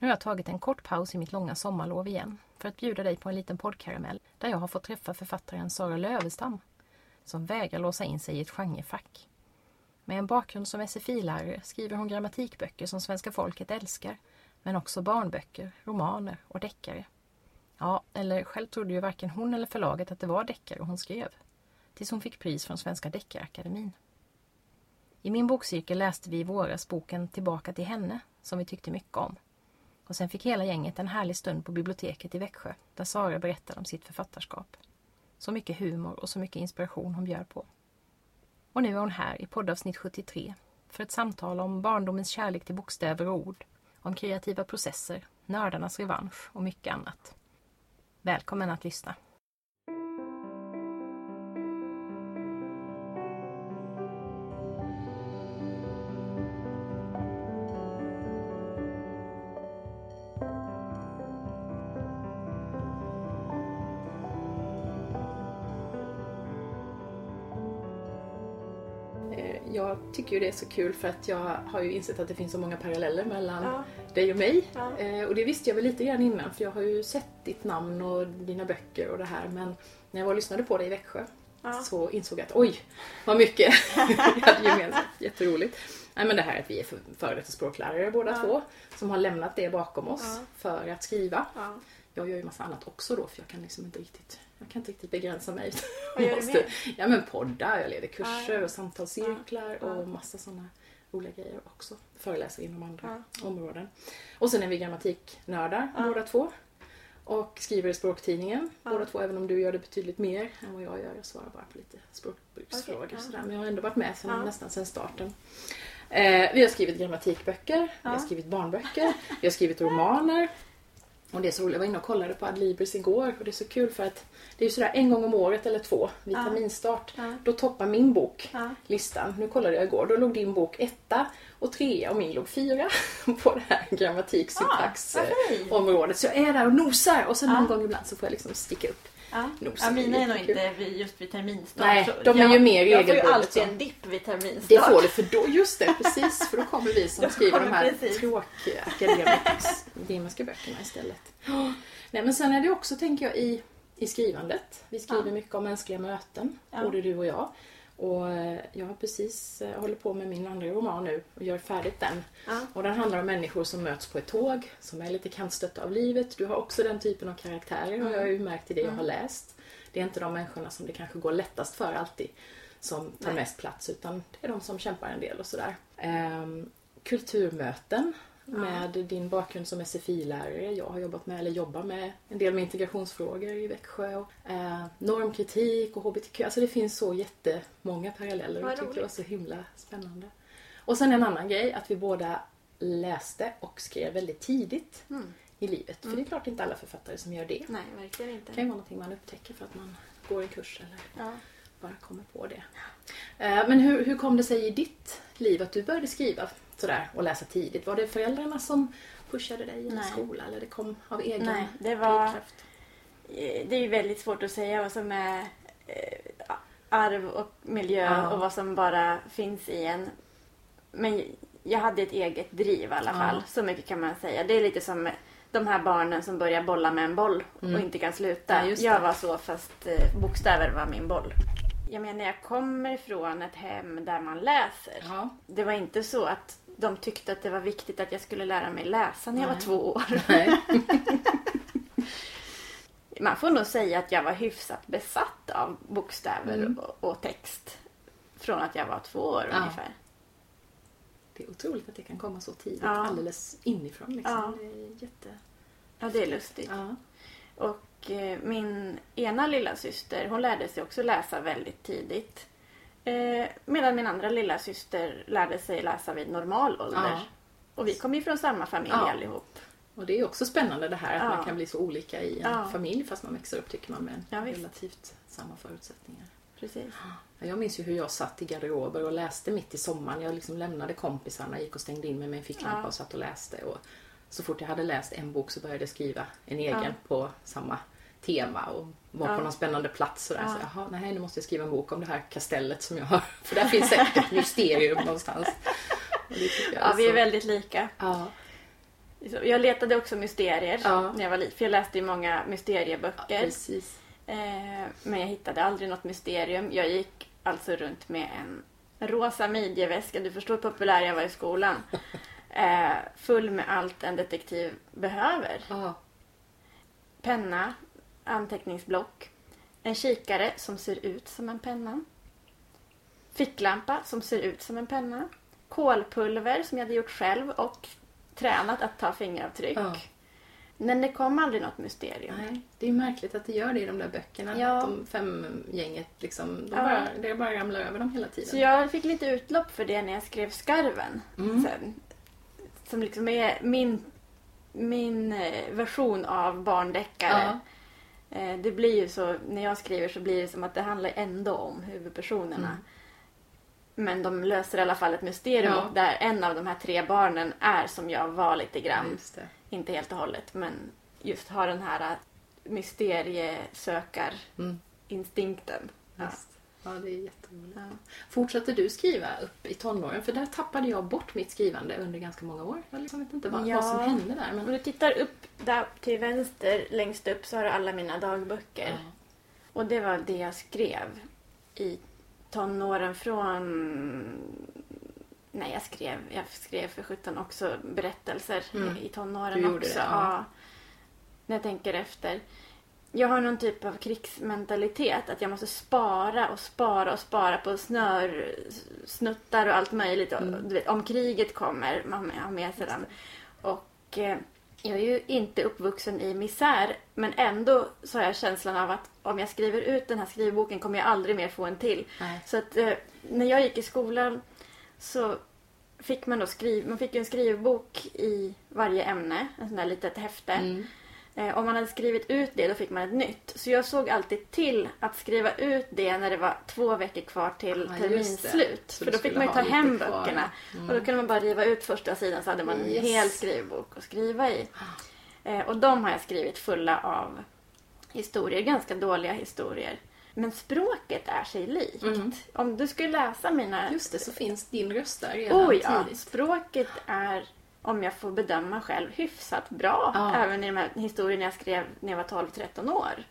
Nu har jag tagit en kort paus i mitt långa sommarlov igen för att bjuda dig på en liten poddkaramell där jag har fått träffa författaren Sara Lövestam som vägrar låsa in sig i ett genrefack. Med en bakgrund som SFI-lärare skriver hon grammatikböcker som svenska folket älskar men också barnböcker, romaner och deckare. Ja, eller själv trodde ju varken hon eller förlaget att det var deckare hon skrev. Tills hon fick pris från Svenska Deckarakademin. I min bokcirkel läste vi i våras boken Tillbaka till henne som vi tyckte mycket om. Och sen fick hela gänget en härlig stund på biblioteket i Växjö där Sara berättade om sitt författarskap. Så mycket humor och så mycket inspiration hon bjöd på. Och nu är hon här i poddavsnitt 73 för ett samtal om barndomens kärlek till bokstäver och ord, om kreativa processer, nördarnas revansch och mycket annat. Välkommen att lyssna! Tycker ju det är så kul för att jag har ju insett att det finns så många paralleller mellan ja. dig och mig. Ja. Eh, och det visste jag väl lite grann innan för jag har ju sett ditt namn och dina böcker och det här men när jag var och lyssnade på dig i Växjö ja. så insåg jag att oj, vad mycket vi hade gemensamt. Jätteroligt. Nej men det här att vi är före detta språklärare båda två som har lämnat det bakom oss för att skriva. Jag gör ju massa annat också då för jag kan liksom inte riktigt jag kan inte riktigt begränsa mig. Vad gör måste, du mer? Ja men poddar, jag leder kurser och samtalscirklar ja. och massa sådana roliga grejer också. Föreläser inom andra ja. områden. Och sen är vi grammatiknördar ja. båda två. Och skriver i språktidningen ja. båda två, även om du gör det betydligt mer än vad jag gör. Jag svarar bara på lite språkbruksfrågor okay. sådär. Men jag har ändå varit med sen, nästan sedan starten. Eh, vi har skrivit grammatikböcker, vi har skrivit barnböcker, vi har skrivit romaner. Och det är så roligt, jag var inne och kollade på Adlibris igår och det är så kul för att det är ju sådär en gång om året eller två vid ja. Ja. Då toppar min bok ja. listan. Nu kollade jag igår, då låg din bok etta och trea och min låg fyra på det här grammatik syntax området. Så jag är där och nosar och sen någon gång ibland så får jag liksom sticka upp Ja. ja, mina är nog inte vid, just vid terminstart. Nej, de är ju mer regelbundet. Jag får ju alltid en dipp vid terminstart. Det får du, för då, just det, precis. För då kommer vi som skriver de här tråkiga akademiska böckerna istället. Nej, men sen är det också, tänker jag, i, i skrivandet. Vi skriver ja. mycket om mänskliga möten, ja. både du och jag. Och eh, jag har precis, eh, håller på med min andra roman nu och gör färdigt den. Ja. Och den handlar om människor som möts på ett tåg, som är lite kantstötta av livet. Du har också den typen av karaktärer mm. och jag har ju märkt i det jag har läst. Det är inte de människorna som det kanske går lättast för alltid som tar Nej. mest plats utan det är de som kämpar en del och sådär. Ehm, kulturmöten med din bakgrund som SFI-lärare. Jag har jobbat med, eller jobbar med, en del med integrationsfrågor i Växjö. Och, eh, normkritik och HBTQ. Alltså det finns så jättemånga paralleller och jag tycker det var så himla spännande. Och sen en annan grej, att vi båda läste och skrev väldigt tidigt mm. i livet. Mm. För det är klart inte alla författare som gör det. Nej, verkligen inte. Det kan ju vara någonting man upptäcker för att man går en kurs eller ja. bara kommer på det. Eh, men hur, hur kom det sig i ditt liv att du började skriva? Sådär och läsa tidigt? Var det föräldrarna som pushade dig i skola eller det kom av egen Nej, det var... Drivkraft? Det är ju väldigt svårt att säga vad som är eh, arv och miljö ja. och vad som bara finns i en. Men jag hade ett eget driv i alla fall. Ja. Så mycket kan man säga. Det är lite som de här barnen som börjar bolla med en boll mm. och inte kan sluta. Ja, jag var så fast eh, bokstäver var min boll. Jag menar jag kommer från ett hem där man läser. Ja. Det var inte så att de tyckte att det var viktigt att jag skulle lära mig läsa när jag var två år. Man får nog säga att jag var hyfsat besatt av bokstäver mm. och, och, text. Från att jag var två år ja. ungefär. Det är otroligt att det kan komma så tidigt, ja. alldeles inifrån. Liksom. Ja. Det är jätte... Ja, det är lustigt. Ja. Och eh, min ena lilla syster hon lärde sig också läsa väldigt tidigt. Eh, medan min andra lilla syster lärde sig läsa vid normal ålder. Ja. Och vi kom ju från samma familj ja. allihop. Och det är också spännande det här att Ja. man kan bli så olika i en Ja. familj fast man växer upp tycker man med Ja, relativt samma förutsättningar. Precis. Ja, Jag minns ju hur jag satt i garderober och läste mitt i sommaren. Jag liksom lämnade kompisarna, gick och stängde in mig med en ficklampa och satt och läste. Och så fort jag hade läst en bok så började jag skriva en egen på samma tema och var Ja. på någon spännande plats. Sådär. Ja. Så jaha, nej nu måste jag skriva en bok om det här kastellet som jag har. För där finns säkert ett mysterium någonstans. Och det tycker jag Ja, vi är väldigt lika. Ja, Jag letade också mysterier Ja. när jag var liten. För jag läste ju många mysterieböcker. precis. Eh, men jag hittade aldrig något mysterium. Jag gick alltså runt med en rosa midjeväska. Du förstår hur populär jag var i skolan. Eh, full med allt en detektiv behöver. Ja, Penna, anteckningsblock, en kikare som ser ut som en penna. Ficklampa som ser ut som en penna. Kolpulver som jag hade gjort själv och tränat att ta fingeravtryck. Ja. Men det kom aldrig något mysterium. nej. Det är märkligt att det gör det i de där böckerna. Ja. Att de fem gänget liksom, de Ja. bara, det bara ramlar över dem hela tiden. Så jag fick lite utlopp för det när jag skrev Skarven. Mm. Sen, som liksom är min, min eh, version av barndeckare. Eh, Det blir ju så, när jag skriver så blir det som att det handlar ändå om huvudpersonerna. Mm. Men de löser i alla fall ett mysterium Ja. där en av de här tre barnen är som jag var lite Ja, grann. det. Inte helt och hållet men just har den här mysteriesökarinstinkten. Mm. Ja. Ja, det är jätteroligt. Ja. Fortsatte du skriva upp i tonåren? För där tappade jag bort mitt skrivande under ganska många år. Jag liksom vet inte vad, Ja. vad som hände där. Om Men... du tittar upp där till vänster längst upp så har du alla mina dagböcker. Ja. Och det var det jag skrev i tonåren från... Nej, jag skrev, jag skrev för sjutton också berättelser Mm. i tonåren Du också. det, ja. När jag tänker efter. Jag har någon typ av krigsmentalitet. Att jag måste spara och spara och spara på snör, snuttar och allt möjligt. Och, Mm. Du vet, om kriget kommer, man har med sig den. Och eh, jag är ju inte uppvuxen i misär. Men ändå så har jag känslan av att om jag skriver ut den här skrivboken kommer jag aldrig mer få en till. Nej. Så att eh, när jag gick i skolan så fick man då skriv, man fick ju en skrivbok i varje ämne, en sån där litet häfte. Mm. Eh, om man hade skrivit ut det då fick man ett nytt. Så jag såg alltid till att skriva ut det när det var två veckor kvar till Ah. Så För då fick man ju ta hem böckerna. Mm. Och då kunde man bara riva ut första sidan så hade man en Yes. hel skrivbok att skriva i. Eh, och de har jag skrivit fulla av historier, ganska dåliga historier. Men språket är sig likt. Mm. Om du skulle läsa mina... Just det, så finns din röst där redan Oh ja, tidigt. språket är, om jag får bedöma själv, hyfsat bra. Ja. Även i de här historierna jag skrev när jag var 12-13 år.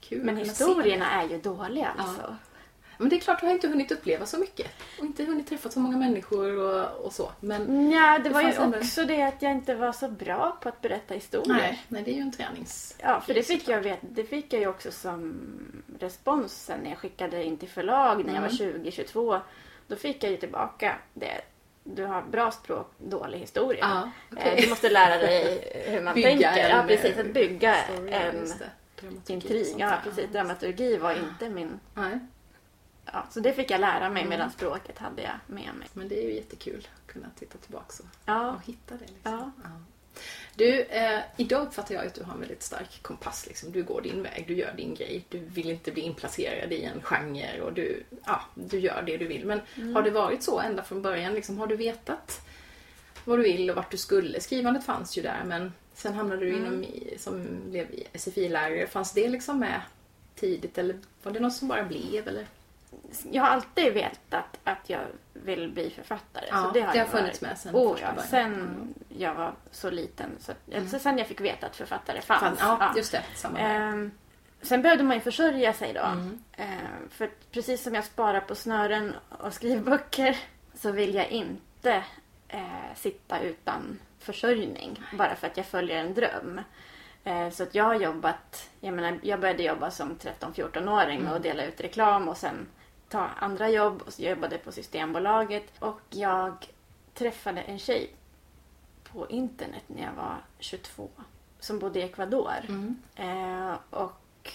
Kul Men historierna är ju dåliga Ja. alltså. Men det är klart, du har inte hunnit uppleva så mycket. Och inte hunnit träffa så många människor och, och så. Men Ja, det Det var ju också det att jag inte var så bra på att berätta historier. nej, nej, det är ju en tränings... Ja, för det fick, jag vet, det fick jag ju också som respons sen när jag skickade in till förlag när jag var Mm. 20-22. Då fick jag ju tillbaka det. Du har bra språk, dålig historia. Okej. Eh, Du måste lära dig hur man Bygga tänker. Ja, precis. eh, Att bygga story, en intrig. Ja, precis. Dramaturgi var inte min... Nej, Ja, så det fick jag lära mig Mm. medan språket hade jag med mig. men det är ju jättekul att kunna titta tillbaka och, Ja, och hitta det. Liksom. Ja. Du, eh, idag uppfattar jag att du har en väldigt stark kompass. Liksom. Du går din väg, du gör din grej. Du vill inte bli inplacerad i en genre och du, ja, du gör det du vill. Men Mm. har det varit så ända från början? Liksom, har du vetat vad du vill och vart du skulle? Skrivandet fanns ju där men sen hamnade du Mm. inom i, som blev SFI-lärare. Fanns det liksom med tidigt eller var det något som bara blev? Eller? Jag har alltid vetat att jag vill bli författare. Ja, så det har, det har funnits varit- med sen oh, ja. Sen Mm. jag var så liten. Så, eller sen jag fick veta att författare fanns. Fan, ja, Ja. just det. Samma. Ehm, sen behövde man ju försörja sig då. Mm. Ehm, för precis som jag sparar på snören och skrivböcker så vill jag inte eh, sitta utan försörjning bara för att jag följer en dröm. Eh, så att jag har jobbat, jag menar jag började jobba som 13-14-åring med att dela ut reklam och sen ta andra jobb och så jobbade på Systembolaget och jag träffade en tjej på internet när jag var 22 som bodde i Ecuador. Mm. Eh, och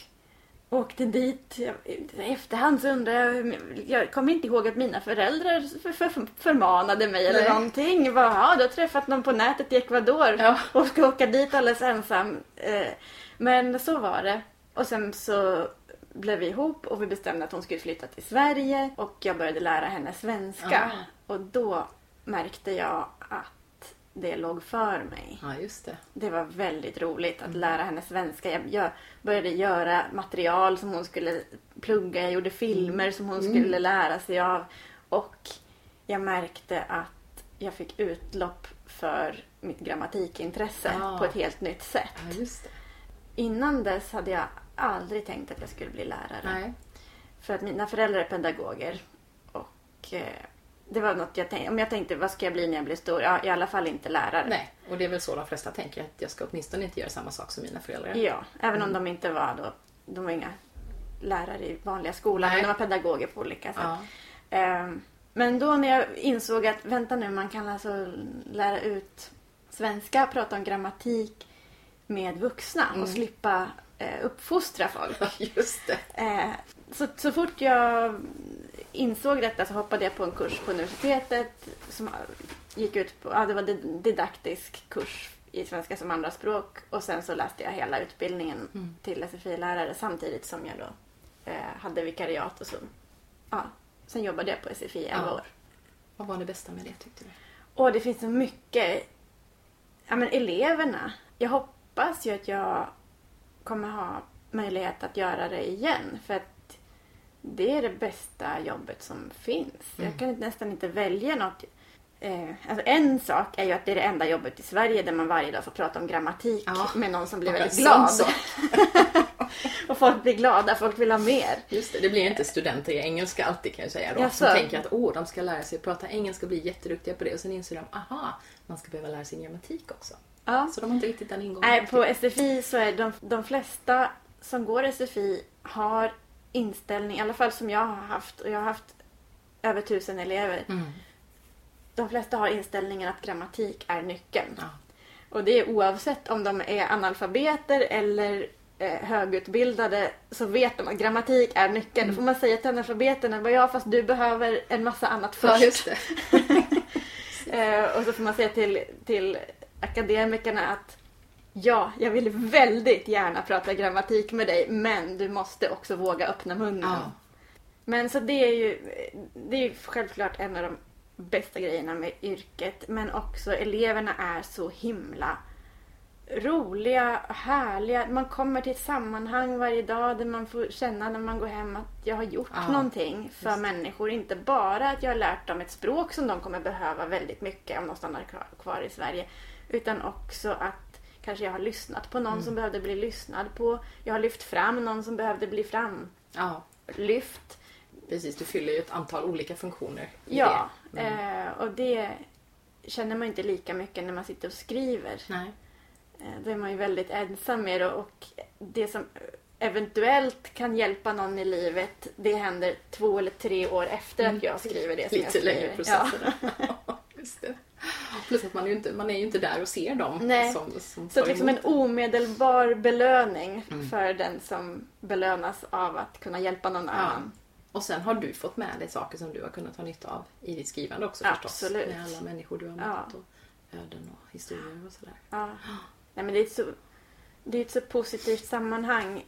åkte dit. Jag, I efterhand så undrar jag, jag kommer inte ihåg att mina föräldrar för, för, förmanade mig eller Nej. någonting. Bara, ja, du har träffat någon på nätet i Ecuador Ja. och ska åka dit alldeles ensam. Eh, Men så var det. Och sen så blev vi ihop och vi bestämde att hon skulle flytta till Sverige och jag började lära henne svenska. Ah. Och då märkte jag att det låg för mig. Ja, just det. Det var väldigt roligt Mm. att lära henne svenska. Jag, jag började göra material som hon skulle plugga. Jag gjorde filmer som hon Mm. skulle lära sig av. Och jag märkte att jag fick utlopp för mitt grammatikintresse Ah. på ett helt nytt sätt. Ja, just det. Innan dess hade jag aldrig tänkt att jag skulle bli lärare. Nej. För att mina föräldrar är pedagoger. Och eh, det var något jag tänkte, om jag tänkte vad ska jag bli när jag blir stor? Ja, i alla fall inte lärare. Nej, och det är väl så de flesta tänker att jag ska åtminstone inte göra samma sak som mina föräldrar. Ja, även om de inte var då, de var inga lärare i vanliga skolan, Nej. men de var pedagoger på olika sätt. Ja. Ehm, Men då när jag insåg att, vänta nu, man kan alltså lära ut svenska, prata om grammatik med vuxna och slippa eh, uppfostra folk. Just det. Eh, så, så fort jag insåg detta så hoppade jag på en kurs på universitetet som gick ut på, ja det var en didaktisk kurs i svenska som andraspråk och sen så läste jag hela utbildningen Mm. till SFI-lärare samtidigt som jag då eh, hade vikariat och så, ja, sen jobbade jag på SFI i 11 Ja. år. Vad var det bästa med det tyckte du? Och det finns så mycket, ja men eleverna. Jag hoppas ju att jag kommer ha möjlighet att göra det igen för att det är det bästa jobbet som finns. Mm. Jag kan nästan inte välja något. Eh, alltså en sak är ju att det är det enda jobbet i Sverige där man varje dag får prata om grammatik Ja. med någon som blir Ja, väldigt glad. och folk blir glada, folk vill ha mer. Just det, det blir inte studenter i engelska alltid kan jag säga då. Jaså? Som tänker att åh, de ska lära sig prata engelska och bli jätteduktiga på det. Och sen inser de, aha, man ska behöva lära sig grammatik också. Ja. Så de har inte riktigt den ingången. Nej, på SFI så är de, de flesta som går SFI har inställning, i alla fall som jag har haft, och jag har haft över tusen elever. Mm. De flesta har inställningen att grammatik är nyckeln. Ja. Och det är oavsett om de är analfabeter eller eh, högutbildade så vet de att grammatik är nyckeln. Då får man säga till analfabeterna, "Bara, ja fast du behöver en massa annat Ja, först. det. Eh, och så får man säga till, till akademikerna att ja, jag vill väldigt gärna prata grammatik med dig men du måste också våga öppna munnen. Ja. Men så det är ju det är ju självklart en av de bästa grejerna med yrket men också eleverna är så himla roliga, härliga. Man kommer till ett sammanhang varje dag där man får känna när man går hem att jag har gjort Ja, någonting för just människor. Inte bara att jag har lärt dem ett språk som de kommer behöva väldigt mycket om de stannar kvar i Sverige. Utan också att kanske jag har lyssnat på någon Mm. som behövde bli lyssnad på. Jag har lyft fram någon som behövde bli ja, framlyft. precis. Du fyller ju ett antal olika funktioner Ja, det. Mm. eh, och det känner man inte lika mycket när man sitter och skriver. Nej. Eh, Då är man ju väldigt ensam med det och det som eventuellt kan hjälpa någon i livet det händer två eller tre år efter att jag skriver det som jag Mm. Lite skriver. längre processer. Just det. Plus att man är, ju inte, man är inte där och ser dem Nej. som, som Så liksom en omedelbar belöning Mm. för den som belönas av att kunna hjälpa någon annan. Och sen har du fått med dig saker som du har kunnat ha nytta av i ditt skrivande också förstås. Absolut. Med alla människor du har mött Ja. och öden och historier och sådär. Ja. Nej, men det är ett så, det är ett så positivt sammanhang.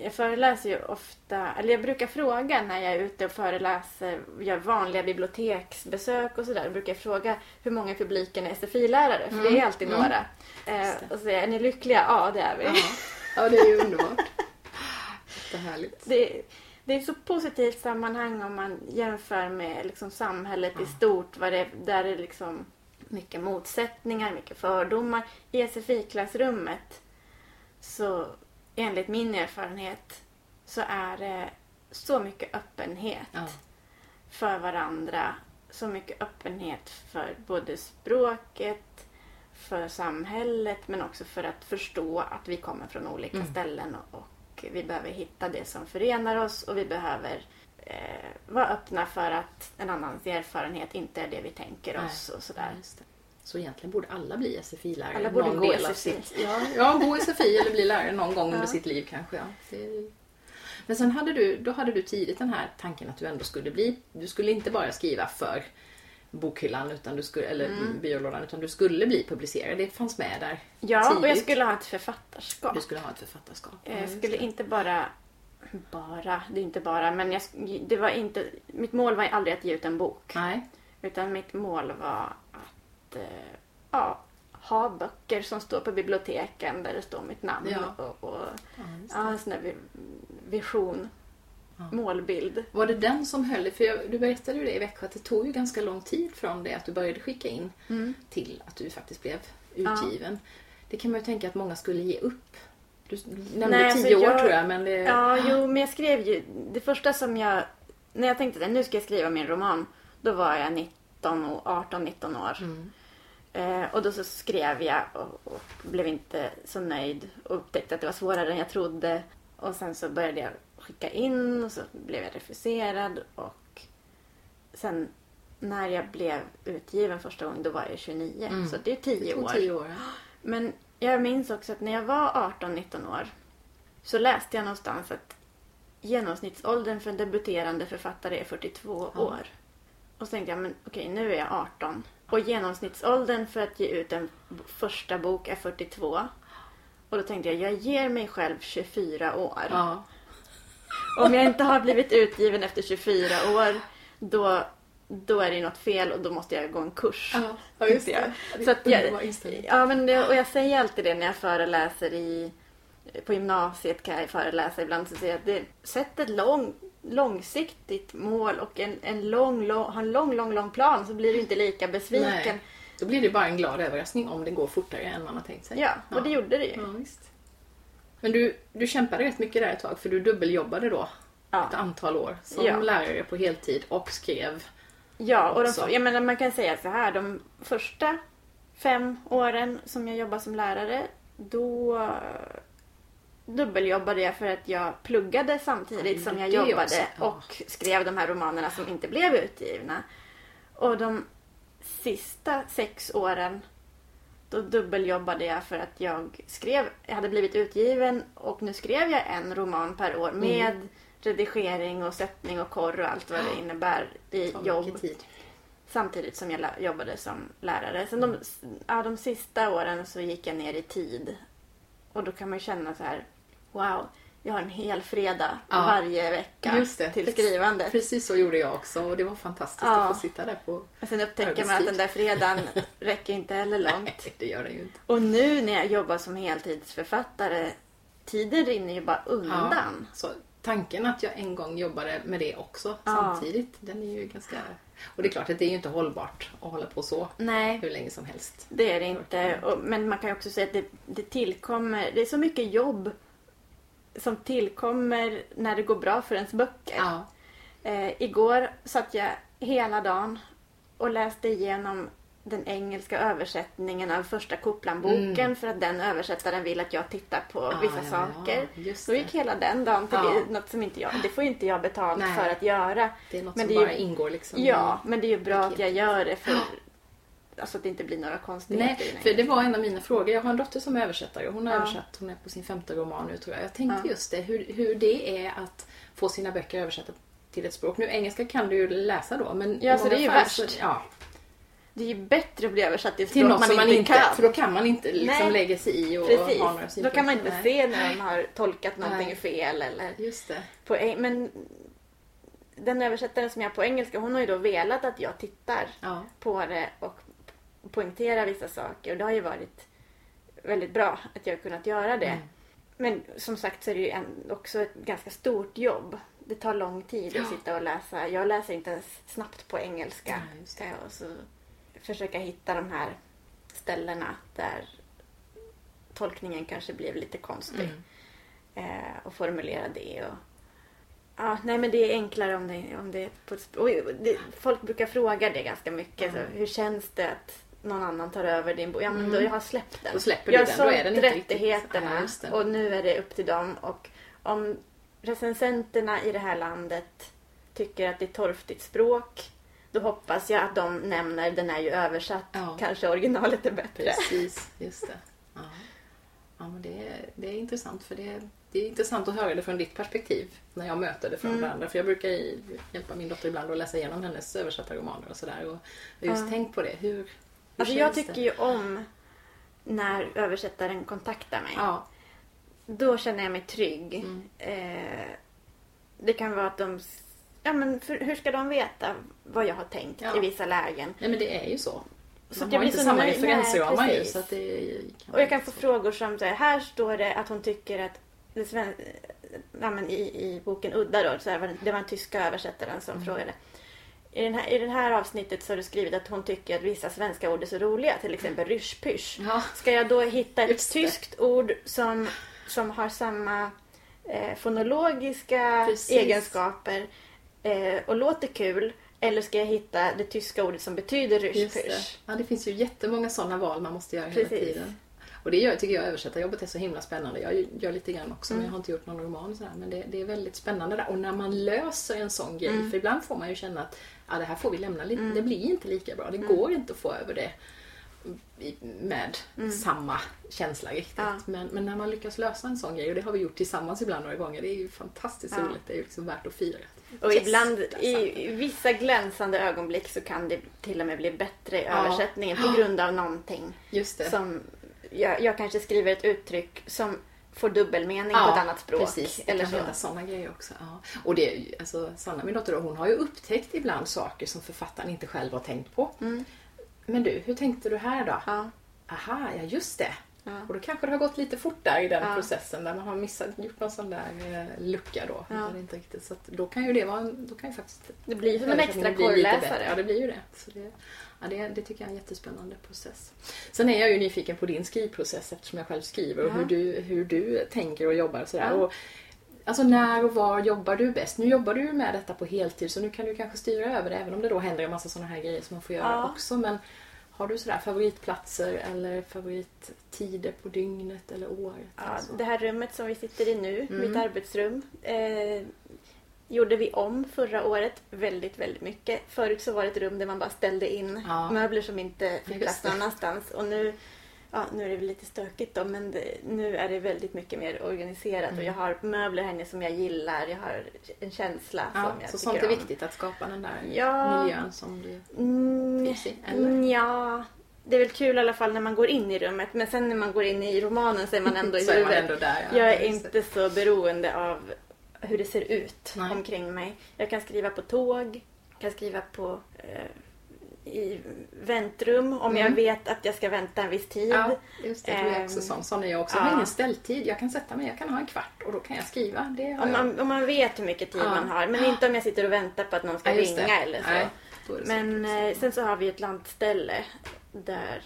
Jag föreläser ju ofta, eller jag brukar fråga när jag är ute och föreläser, gör vanliga biblioteksbesök och sådär. brukar jag fråga hur många i publiken är SFI-lärare, för det är alltid Mm. några. Eh, och säger är ni lyckliga? Ja, det är vi. Ja. ja, det är ju underbart. Jättehärligt. Det, det är så positivt sammanhang om man jämför med liksom samhället i stort, vad det, där det är liksom mycket motsättningar, mycket fördomar. I SFI-klassrummet så enligt min erfarenhet så är det så mycket öppenhet Ja. för varandra. Så mycket öppenhet för både språket, för samhället men också för att förstå att vi kommer från olika Mm. ställen och, och vi behöver hitta det som förenar oss och vi behöver eh, vara öppna för att en annans erfarenhet inte är det vi tänker oss och sådär. Ja. Så egentligen borde alla bli SFI-lärare. Alla borde gå del SFI. Sitt, ja, ja, gå SFI eller bli lärare någon gång Ja. under sitt liv kanske. Ja. Det. Men sen hade du, då hade du tidigt den här tanken att du ändå skulle bli, du skulle inte bara skriva för bokhyllan utan du skulle, eller Mm. byrålådan utan du skulle bli publicerad. Det fanns med där Ja, och jag tidigt. skulle ha ett författarskap. Du skulle ha ett författarskap. Ja, Jag just skulle det. inte bara... Bara, det är inte bara, men jag, det var inte... Mitt mål var aldrig att ge ut en bok. Nej. Utan mitt mål var att eh, ja, ha böcker som står på biblioteken där det står mitt namn Ja. och, och Ja, en sån där vi- vision, Ja. målbild. Var det den som höll? För jag, du berättade ju det i Växjö att det tog ju ganska lång tid från det att du började skicka in till att du faktiskt blev utgiven. Det kan man ju tänka att många skulle ge upp. Du nämnde Nej, alltså tio år jag- tror jag men det... Ja, jo, men jag skrev ju... Det första som jag... När jag tänkte att nu ska jag skriva min roman, då var jag 19 och 18-19 år. Mm. Eh, och då så skrev jag och, och blev inte så nöjd och upptäckte att det var svårare än jag trodde. Och sen så började jag skicka in och så blev jag refuserad och sen när jag blev utgiven första gången då var jag 29. Mm. Så det är Det 10 tog år. tio år. Men jag minns också att när jag var 18-19 år så läste jag någonstans att genomsnittsåldern för en debuterande författare är 42 Ja. år. Och så tänkte jag, men okej, nu är jag 18. Och genomsnittsåldern för att ge ut en första bok är 42. Och då tänkte jag, jag ger mig själv 24 år. Ja. Om jag inte har blivit utgiven efter 24 år, då, då är det något fel och då måste jag gå en kurs. Ja, just det. Så att jag, ja, men det, och jag säger alltid det när jag föreläser i, på gymnasiet kan jag föreläsa ibland så säger jag att det, sätt ett lång, långsiktigt mål och en, en lång, lång, en lång, lång, lång plan så blir du inte lika besviken. Nej. Då blir det bara en glad överraskning om det går fortare än man har tänkt sig. Ja, och det gjorde det ju. Ja, visst. Men du, du kämpade rätt mycket där ett tag för du dubbeljobbade då Ja. ett antal år som Ja. lärare på heltid och skrev. Ja, och de, jag menar, man kan säga så här. De första fem åren som jag jobbade som lärare, då dubbeljobbade jag för att jag pluggade samtidigt som jag jobbade och skrev de här romanerna som inte blev utgivna. Och de sista sex åren då dubbeljobbade jag för att jag skrev, jag hade blivit utgiven och nu skrev jag en roman per år med Mm. redigering och sättning och korr och allt vad det innebär i jobb. tid. Samtidigt som jag jobbade som lärare. Sen de, ja, de sista åren så gick jag ner i tid. Och då kan man ju känna så här, wow, jag har en hel fredag Ja. varje vecka till skrivande. Precis så gjorde jag också och det var fantastiskt Ja. att få sitta där på... Och sen upptäcker man att den där fredagen räcker inte heller långt. Nej, det gör det ju inte. Och nu när jag jobbar som heltidsförfattare, tiden rinner ju bara undan. Så tanken att jag en gång jobbade med det också Ja. samtidigt, den är ju ganska... Och det är klart att det är ju inte hållbart att hålla på så Nej, hur länge som helst. det är det inte. Och, men man kan ju också säga att det, det tillkommer, det är så mycket jobb som tillkommer när det går bra för ens böcker. Ja. Eh, igår satt jag hela dagen och läste igenom den engelska översättningen av första Koplan-boken för att den översättaren vill att jag tittar på Mm. Ah, vissa ja, saker. Då gick hela den dagen till Ja. det, något som inte jag, det får inte jag betalt Nej. för att göra. Det är något Men som det är ju- bara ingår liksom Ja, men det är ju bra att jag gör det för alltså att det inte blir några konstigheter. Nej, för det var en av mina frågor. Jag har en dotter som är översättare. Hon har Ja. översatt, hon är på sin femte roman nu tror jag. Jag tänkte Ja. just det, hur, hur det är att få sina böcker översatta till ett språk. Nu engelska kan du ju läsa då men Ja, så det är ju värst. ja, Det är ju bättre att bli översatt till ett till språk något som man inte kan. För då kan man inte liksom Nej. lägga sig i och Precis. ha några Då synpunkter. kan man inte Nej. se när de har tolkat någonting Nej. fel eller Just det. på, men den översättaren som jag har på engelska hon har ju då velat att jag tittar Ja. på det och poängterar vissa saker och det har ju varit väldigt bra att jag har kunnat göra det. Mm. Men som sagt så är det ju en, också ett ganska stort jobb. Det tar lång tid Ja. att sitta och läsa. Jag läser inte ens snabbt på engelska. Det. Eh, och så försöka hitta de här ställena där tolkningen kanske blev lite konstig. Mm. Eh, och formulera det. Och, ja, nej men det är enklare om det, om det på. Och det, Folk brukar fråga det ganska mycket. Mm. Så, hur känns det att någon annan tar över din bok? Ja men Mm. då jag har släppt den. Då släpper jag du den, då är den inte riktigt- rättigheterna det. och nu är det upp till dem. Och om recensenterna i det här landet tycker att det är torftigt språk då hoppas jag att de nämner den är ju översatt. Ja. Kanske originalet är bättre. Precis, just det. Ja, ja men det, är- det är intressant för det, det är intressant att höra det från ditt perspektiv när jag möter det från mm. andra. För jag brukar hjälpa min dotter ibland att läsa igenom hennes översatta romaner och sådär. Och just ja. tänkt på det. Hur alltså jag tycker det? ju om när översättaren kontaktar mig. Ja. Då känner jag mig trygg. Mm. Eh, det kan vara att de... Ja, men för, hur ska de veta vad jag har tänkt ja. i vissa lägen? Nej, men det är ju så. Så Man har inte samma referensramar ju. Så att det och jag kan få frågor som så här, här står det att hon tycker att det sven, ja, men i, i boken Udda då, så här, det var en tyska översättaren som mm. frågade. I, den här, I det här avsnittet så har du skrivit att hon tycker att vissa svenska ord är så roliga, till exempel ryschpysch. Ja. Ska jag då hitta ett tyskt ord som, som har samma eh, fonologiska Precis. egenskaper eh, och låter kul eller ska jag hitta det tyska ordet som betyder ryschpysch? Ja, det finns ju jättemånga sådana val man måste göra Precis. hela tiden. Och det gör, tycker jag översättarjobbet är så himla spännande. Jag gör lite grann också mm. men jag har inte gjort någon roman sådär. Men det, det, är väldigt spännande där. Och när man löser en sån grej, mm. för ibland får man ju känna att ja, det här får vi lämna lite, mm. det blir inte lika bra. Det mm. går inte att få över det med mm. samma känsla riktigt. Ja. Men, men, när man lyckas lösa en sån grej, och det har vi gjort tillsammans ibland några gånger, det är ju fantastiskt ja. roligt. Det är ju liksom värt att fira. Och yes, ibland, i, i vissa glänsande ögonblick så kan det till och med bli bättre i ja. översättningen på grund av någonting. Just det. Som, jag, jag kanske skriver ett uttryck som får dubbelmening ja, på ett annat språk. Precis, eller kan så. hända sådana grejer också. Ja. Och det, alltså, Sanna, min dotter, hon har ju upptäckt ibland saker som författaren inte själv har tänkt på. Mm. Men du, hur tänkte du här då? Ja. Aha, ja just det. Ja. Och då kanske det har gått lite fort där i den ja. processen där man har missat, gjort någon sån där eh, lucka då. Ja. inte riktigt, så då kan ju det vara en, då kan ju faktiskt Det blir som en extra korrläsare. Ja, det blir ju det. Så det ja, det, det tycker jag är en jättespännande process. Sen är jag ju nyfiken på din skrivprocess eftersom jag själv skriver och hur, du, hur du tänker och jobbar och sådär. Och, Alltså när och var jobbar du bäst? Nu jobbar du med detta på heltid så nu kan du kanske styra över det även om det då händer en massa sådana här grejer som man får göra ja. också. Men har du sådär favoritplatser eller favorittider på dygnet eller året? Ja, alltså? det här rummet som vi sitter i nu, mm. mitt arbetsrum, eh, gjorde vi om förra året väldigt, väldigt mycket. Förut så var det ett rum där man bara ställde in ja. möbler som inte fick plats någon annanstans. Och nu, ja, nu är det väl lite stökigt då, men det, nu är det väldigt mycket mer organiserat. Mm. Och jag har möbler här inne som jag gillar. Jag har en känsla ja, som jag Så sånt är om. viktigt att skapa den där ja, miljön som du mm, trivs i? Eller? Ja, det är väl kul i alla fall när man går in i rummet. Men sen när man går in i romanen så är man ändå i så huvudet. Är ändå där, ja. Jag är inte så beroende av hur det ser ut Nej. omkring mig. Jag kan skriva på tåg, kan skriva på eh, i väntrum om mm. jag vet att jag ska vänta en viss tid. Ja, just det. Jag är också sån. Sån är jag också. Jag har ingen ställtid. Jag kan sätta mig, jag kan ha en kvart och då kan jag skriva. Det om, man, om man vet hur mycket tid ja. man har. Men inte om jag sitter och väntar på att någon ska ja, ringa det. eller så. Nej, men eh, sen så har vi ett lantställe där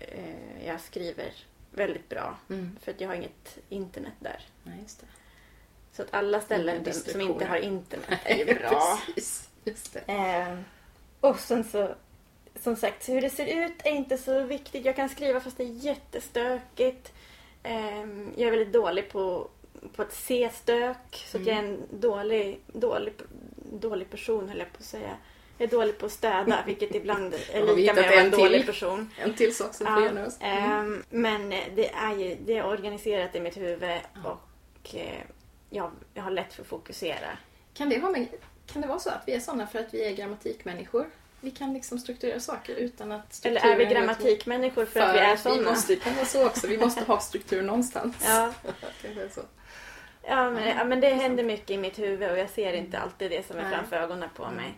eh, jag skriver väldigt bra. Mm. För att jag har inget internet där. Nej, just det. Så att alla ställen som inte har internet är ju bra. Precis, just det. Eh, och sen så, som sagt, hur det ser ut är inte så viktigt. Jag kan skriva fast det är jättestökigt. Eh, jag är väldigt dålig på, på att se stök. Så mm. jag är en dålig, dålig, dålig person höll jag på att säga. Jag är dålig på att städa, vilket ibland är lika med att vara en dålig till, person. En till sak som ja, mm. Men det är ju det är organiserat i mitt huvud och eh, jag, jag har lätt för att fokusera. Kan det, ha med, kan det vara så att vi är sådana för att vi är grammatikmänniskor? Vi kan liksom strukturera saker utan att Eller är vi grammatikmänniskor för, för att vi är sådana? Vi måste, vara så också. Vi måste ha struktur någonstans. Ja. så. Ja men, ja, men det händer mycket i mitt huvud och jag ser inte alltid det som är Nej. framför ögonen på mig.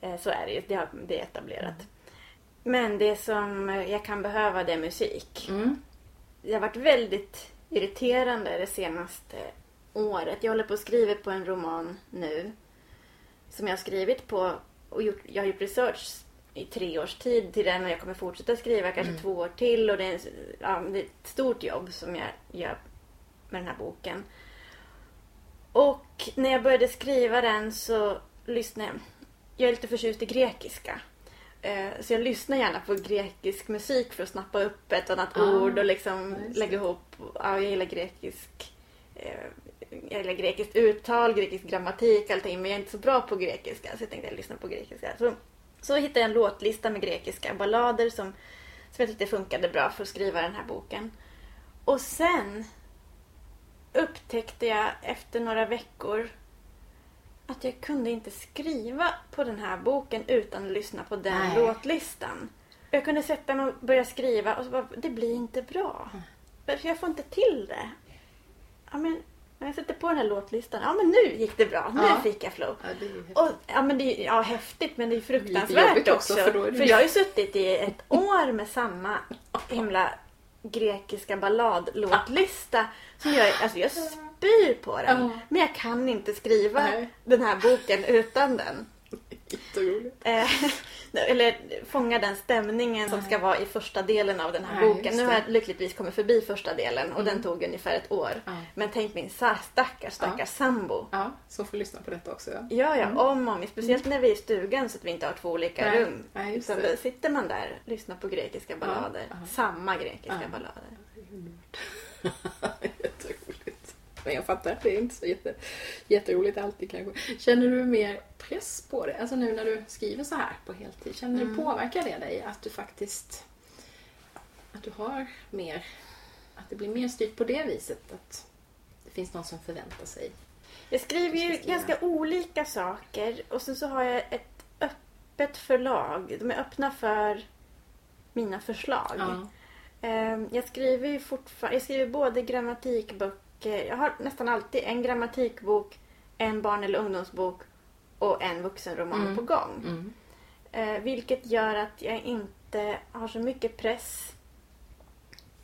Eh, så är det ju. Det, det är etablerat. Mm. Men det som jag kan behöva det är musik. Mm. Det har varit väldigt irriterande det senaste året. Jag håller på att skriva på en roman nu. Som jag har skrivit på och gjort, jag har gjort research i tre års tid till den och jag kommer fortsätta skriva kanske mm. två år till och det är, ja, det är ett stort jobb som jag gör med den här boken. Och när jag började skriva den så lyssnade jag. Jag är lite förtjust i grekiska. Eh, så jag lyssnar gärna på grekisk musik för att snappa upp ett annat ah, ord och liksom lägga ihop. Ja, jag gillar grekisk gillar grekiskt uttal, grekisk grammatik, allting. Men jag är inte så bra på grekiska. Så jag tänkte jag lyssna på grekiska. Så, så hittade jag en låtlista med grekiska ballader som, som jag tyckte funkade bra för att skriva den här boken. Och sen upptäckte jag efter några veckor att jag kunde inte skriva på den här boken utan att lyssna på den Nej. låtlistan. Jag kunde sätta mig och börja skriva och så bara, det blir inte bra. För jag får inte till det. Ja, men, jag sätter på den här låtlistan, ja men nu gick det bra. Nu Ja. fick jag flow. Ja, det är häftigt. Och, ja, men det är, ja, häftigt men det är fruktansvärt jobbigt också. också, för är det- För jag har ju suttit i ett år med samma himla grekiska balladlåtlista. Som jag, alltså jag spyr på den. Men jag kan inte skriva Nej. den här boken utan den. Jätteroligt. Eh, eller fånga den stämningen som ska vara i första delen av den här Nej, boken. Nu har jag lyckligtvis kommit förbi första delen och den tog ungefär ett år. Ja. Men tänk min stackars, stackars sambo. Ja, så får lyssna på detta också. Ja. Ja, ja, om och om. Speciellt när vi är i stugan så att vi inte har två olika Nej, rum. så det. då sitter man där och lyssnar på grekiska ballader. ja. Samma grekiska Ja. ballader. Men jag fattar, det är inte så jätte, jätteroligt alltid kanske. Känner du mer press på det? Alltså nu när du skriver så här på heltid, känner Mm. du påverkar det dig att du faktiskt att du har mer, att det blir mer styrt på det viset att det finns någon som förväntar sig? Jag skriver ju ganska olika saker och sen så har jag ett öppet förlag. De är öppna för mina förslag. Ja. Ehm, Jag skriver ju fortfarande, jag skriver både grammatikböcker, jag har nästan alltid en grammatikbok, en barn eller ungdomsbok och en vuxenroman Mm. på gång. Mm. Eh, vilket gör att jag inte har så mycket press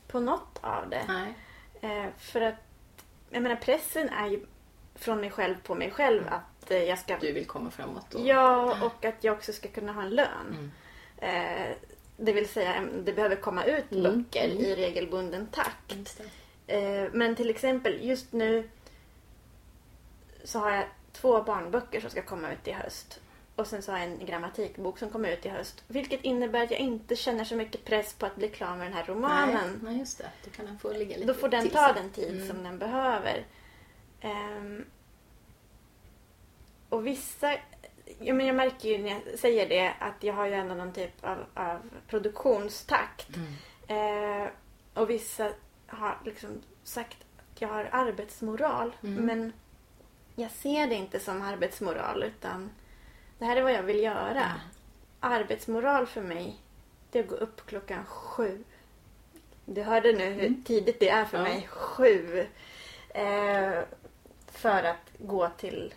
på något av det. Eh, för att, jag menar pressen är ju från mig själv på mig själv att eh, jag ska... Du vill komma framåt. Och... Ja, och att jag också ska kunna ha en lön. Mm. Eh, det vill säga, det behöver komma ut Mm, böcker mm. i regelbunden takt. Eh, men till exempel just nu så har jag två barnböcker som ska komma ut i höst. Och sen så har jag en grammatikbok som kommer ut i höst. Vilket innebär att jag inte känner så mycket press på att bli klar med den här romanen. Nej, nej, just det. Då kan den få ligga lite Då får den ta den tid Mm. som den behöver. Ehm, och vissa... Ja, men jag märker ju när jag säger det att jag har ju ändå någon typ av, av produktionstakt. Mm. Eh, och vissa har liksom sagt att jag har arbetsmoral. Mm. Men jag ser det inte som arbetsmoral utan det här är vad jag vill göra. Ja. Arbetsmoral för mig det är att gå upp klockan sju. Du hörde nu hur Mm. tidigt det är för Ja. mig. Sju. Eh, för att gå till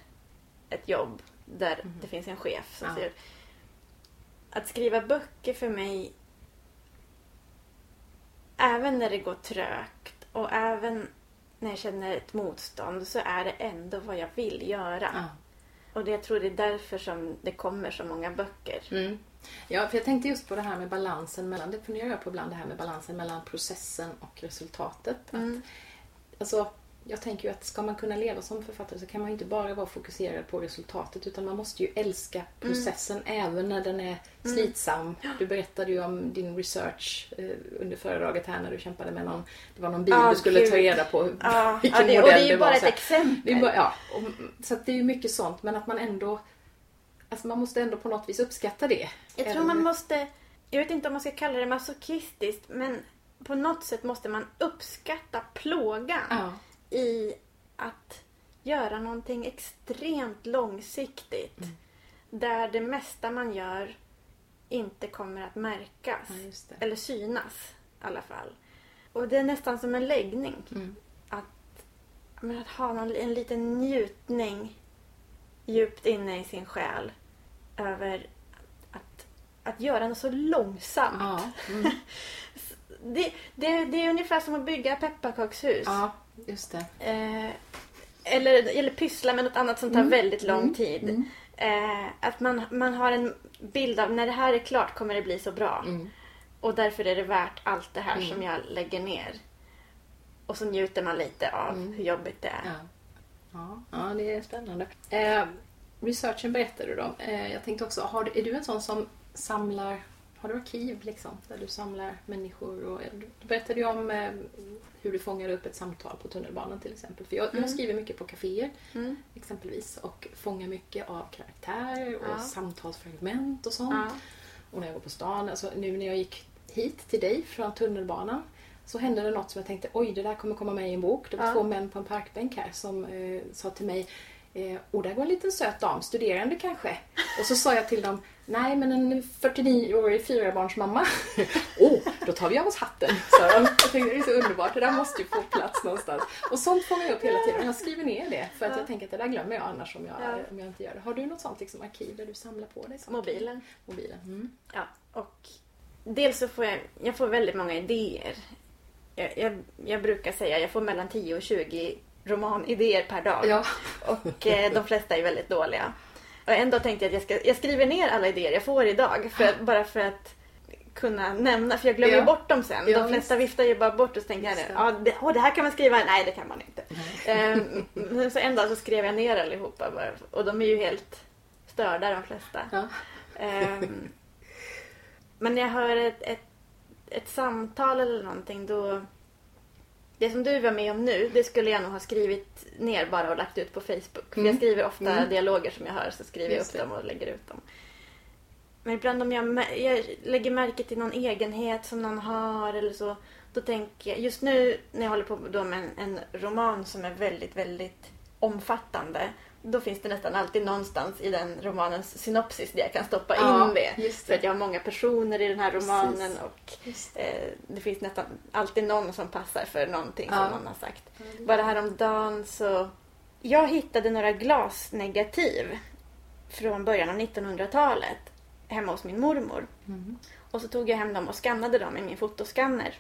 ett jobb där Mhm. det finns en chef som Ja. säger att skriva böcker för mig även när det går trögt och även när jag känner ett motstånd så är det ändå vad jag vill göra. Ja. Och det, jag tror det är därför som det kommer så många böcker. Mm. Ja, för jag tänkte just på det här med balansen mellan, det funderar jag på ibland, det här med balansen mellan processen och resultatet. Mm. Att, alltså, jag tänker ju att ska man kunna leva som författare så kan man ju inte bara vara fokuserad på resultatet utan man måste ju älska processen även när den är slitsam. Du berättade ju om din research eh, under föredraget här när du kämpade med någon, det var någon bil Ja, du skulle gud. ta reda på ja, vilken det, och modell det är ju bara ett exempel. Bara, ja, och, så det är ju mycket sånt men att man ändå Alltså man måste ändå på något vis uppskatta det. Jag tror man måste, jag vet inte om man ska kalla det masochistiskt, men på något sätt måste man uppskatta plågan Ja. I att göra någonting extremt långsiktigt. Mm. Där det mesta man gör inte kommer att märkas. Ja. Eller synas i alla fall. Och det är nästan som en läggning. Mm. Att, men att ha någon, en liten njutning djupt inne i sin själ över att, att göra något så långsamt. Ja. Mm. Det, det, det är ungefär som att bygga pepparkakshus. ja, just det. Eh, eller, eller pyssla med något annat som tar Mm. väldigt lång Mm. tid. Mm. Eh, att man, man har en bild av när det här är klart kommer det bli så bra. Mm. Och därför är det värt allt det här som jag lägger ner. Och så njuter man lite av hur jobbigt det är. Ja. Ja, ja, det är spännande. Eh, researchen berättade du om. Eh, jag tänkte också, har är du en sån som samlar, har du arkiv liksom? Där du samlar människor och du berättade ju om eh, hur du fångade upp ett samtal på tunnelbanan till exempel. För jag, jag Mm. skriver mycket på kaféer Mm. exempelvis och fångar mycket av karaktär och Ja. samtalsfragment och sånt. Ja. Och när jag går på stan, alltså nu när jag gick hit till dig från tunnelbanan så hände det något som jag tänkte, oj det där kommer komma med i en bok. Det var Ja. två män på en parkbänk här som eh, sa till mig, eh, och där går en liten söt dam, studerande kanske. Och så sa jag till dem, nej men en 49-årig fyrabarnsmamma. Åh, oh, då tar vi av oss hatten, sa de. Jag tänkte det är så underbart, det där måste ju få plats någonstans. Och sånt fångar jag upp hela tiden. Jag skriver ner det för att Ja. jag tänker att det där glömmer jag annars om jag, Ja. om jag inte gör det. Har du något sånt liksom, arkiv där du samlar på dig? saker? Mobilen. Mobilen. Mm. Ja, och dels så får jag, jag får väldigt många idéer. Jag, jag, jag brukar säga jag får mellan 10 och 20 romanidéer per dag. Ja. Och eh, de flesta är väldigt dåliga. Och dag tänkte jag att jag, ska, jag skriver ner alla idéer jag får idag. För, bara för att kunna nämna, för jag glömmer ju Ja. bort dem sen. Ja, De flesta viftar ju bara bort och så tänker jag ja, det, åh, det här kan man skriva. Nej, det kan man inte. Ehm, så en dag så skrev jag ner allihopa bara. Och de är ju helt störda de flesta. Ja. Ehm, men när jag hör ett, ett, ett samtal eller någonting då... Det som du var med om nu, det skulle jag nog ha skrivit ner bara och lagt ut på Facebook. För Mm. jag skriver ofta Mm. dialoger som jag hör så skriver jag Just upp det. dem och lägger ut dem. Men ibland om jag, jag lägger märke till någon egenhet som någon har eller så. Då tänker jag, just nu när jag håller på då med en, en roman som är väldigt, väldigt omfattande. Då finns det nästan alltid någonstans i den romanens synopsis där jag kan stoppa Ja, in det. just För det. att jag har många personer i den här romanen Precis. och eh, det finns nästan alltid någon som passar för någonting Ja. som någon har sagt. Bara häromdagen så... Jag hittade några glasnegativ från början av 1900-talet hemma hos min mormor. Mm. Och så tog jag hem dem och skannade dem i min fotoskanner.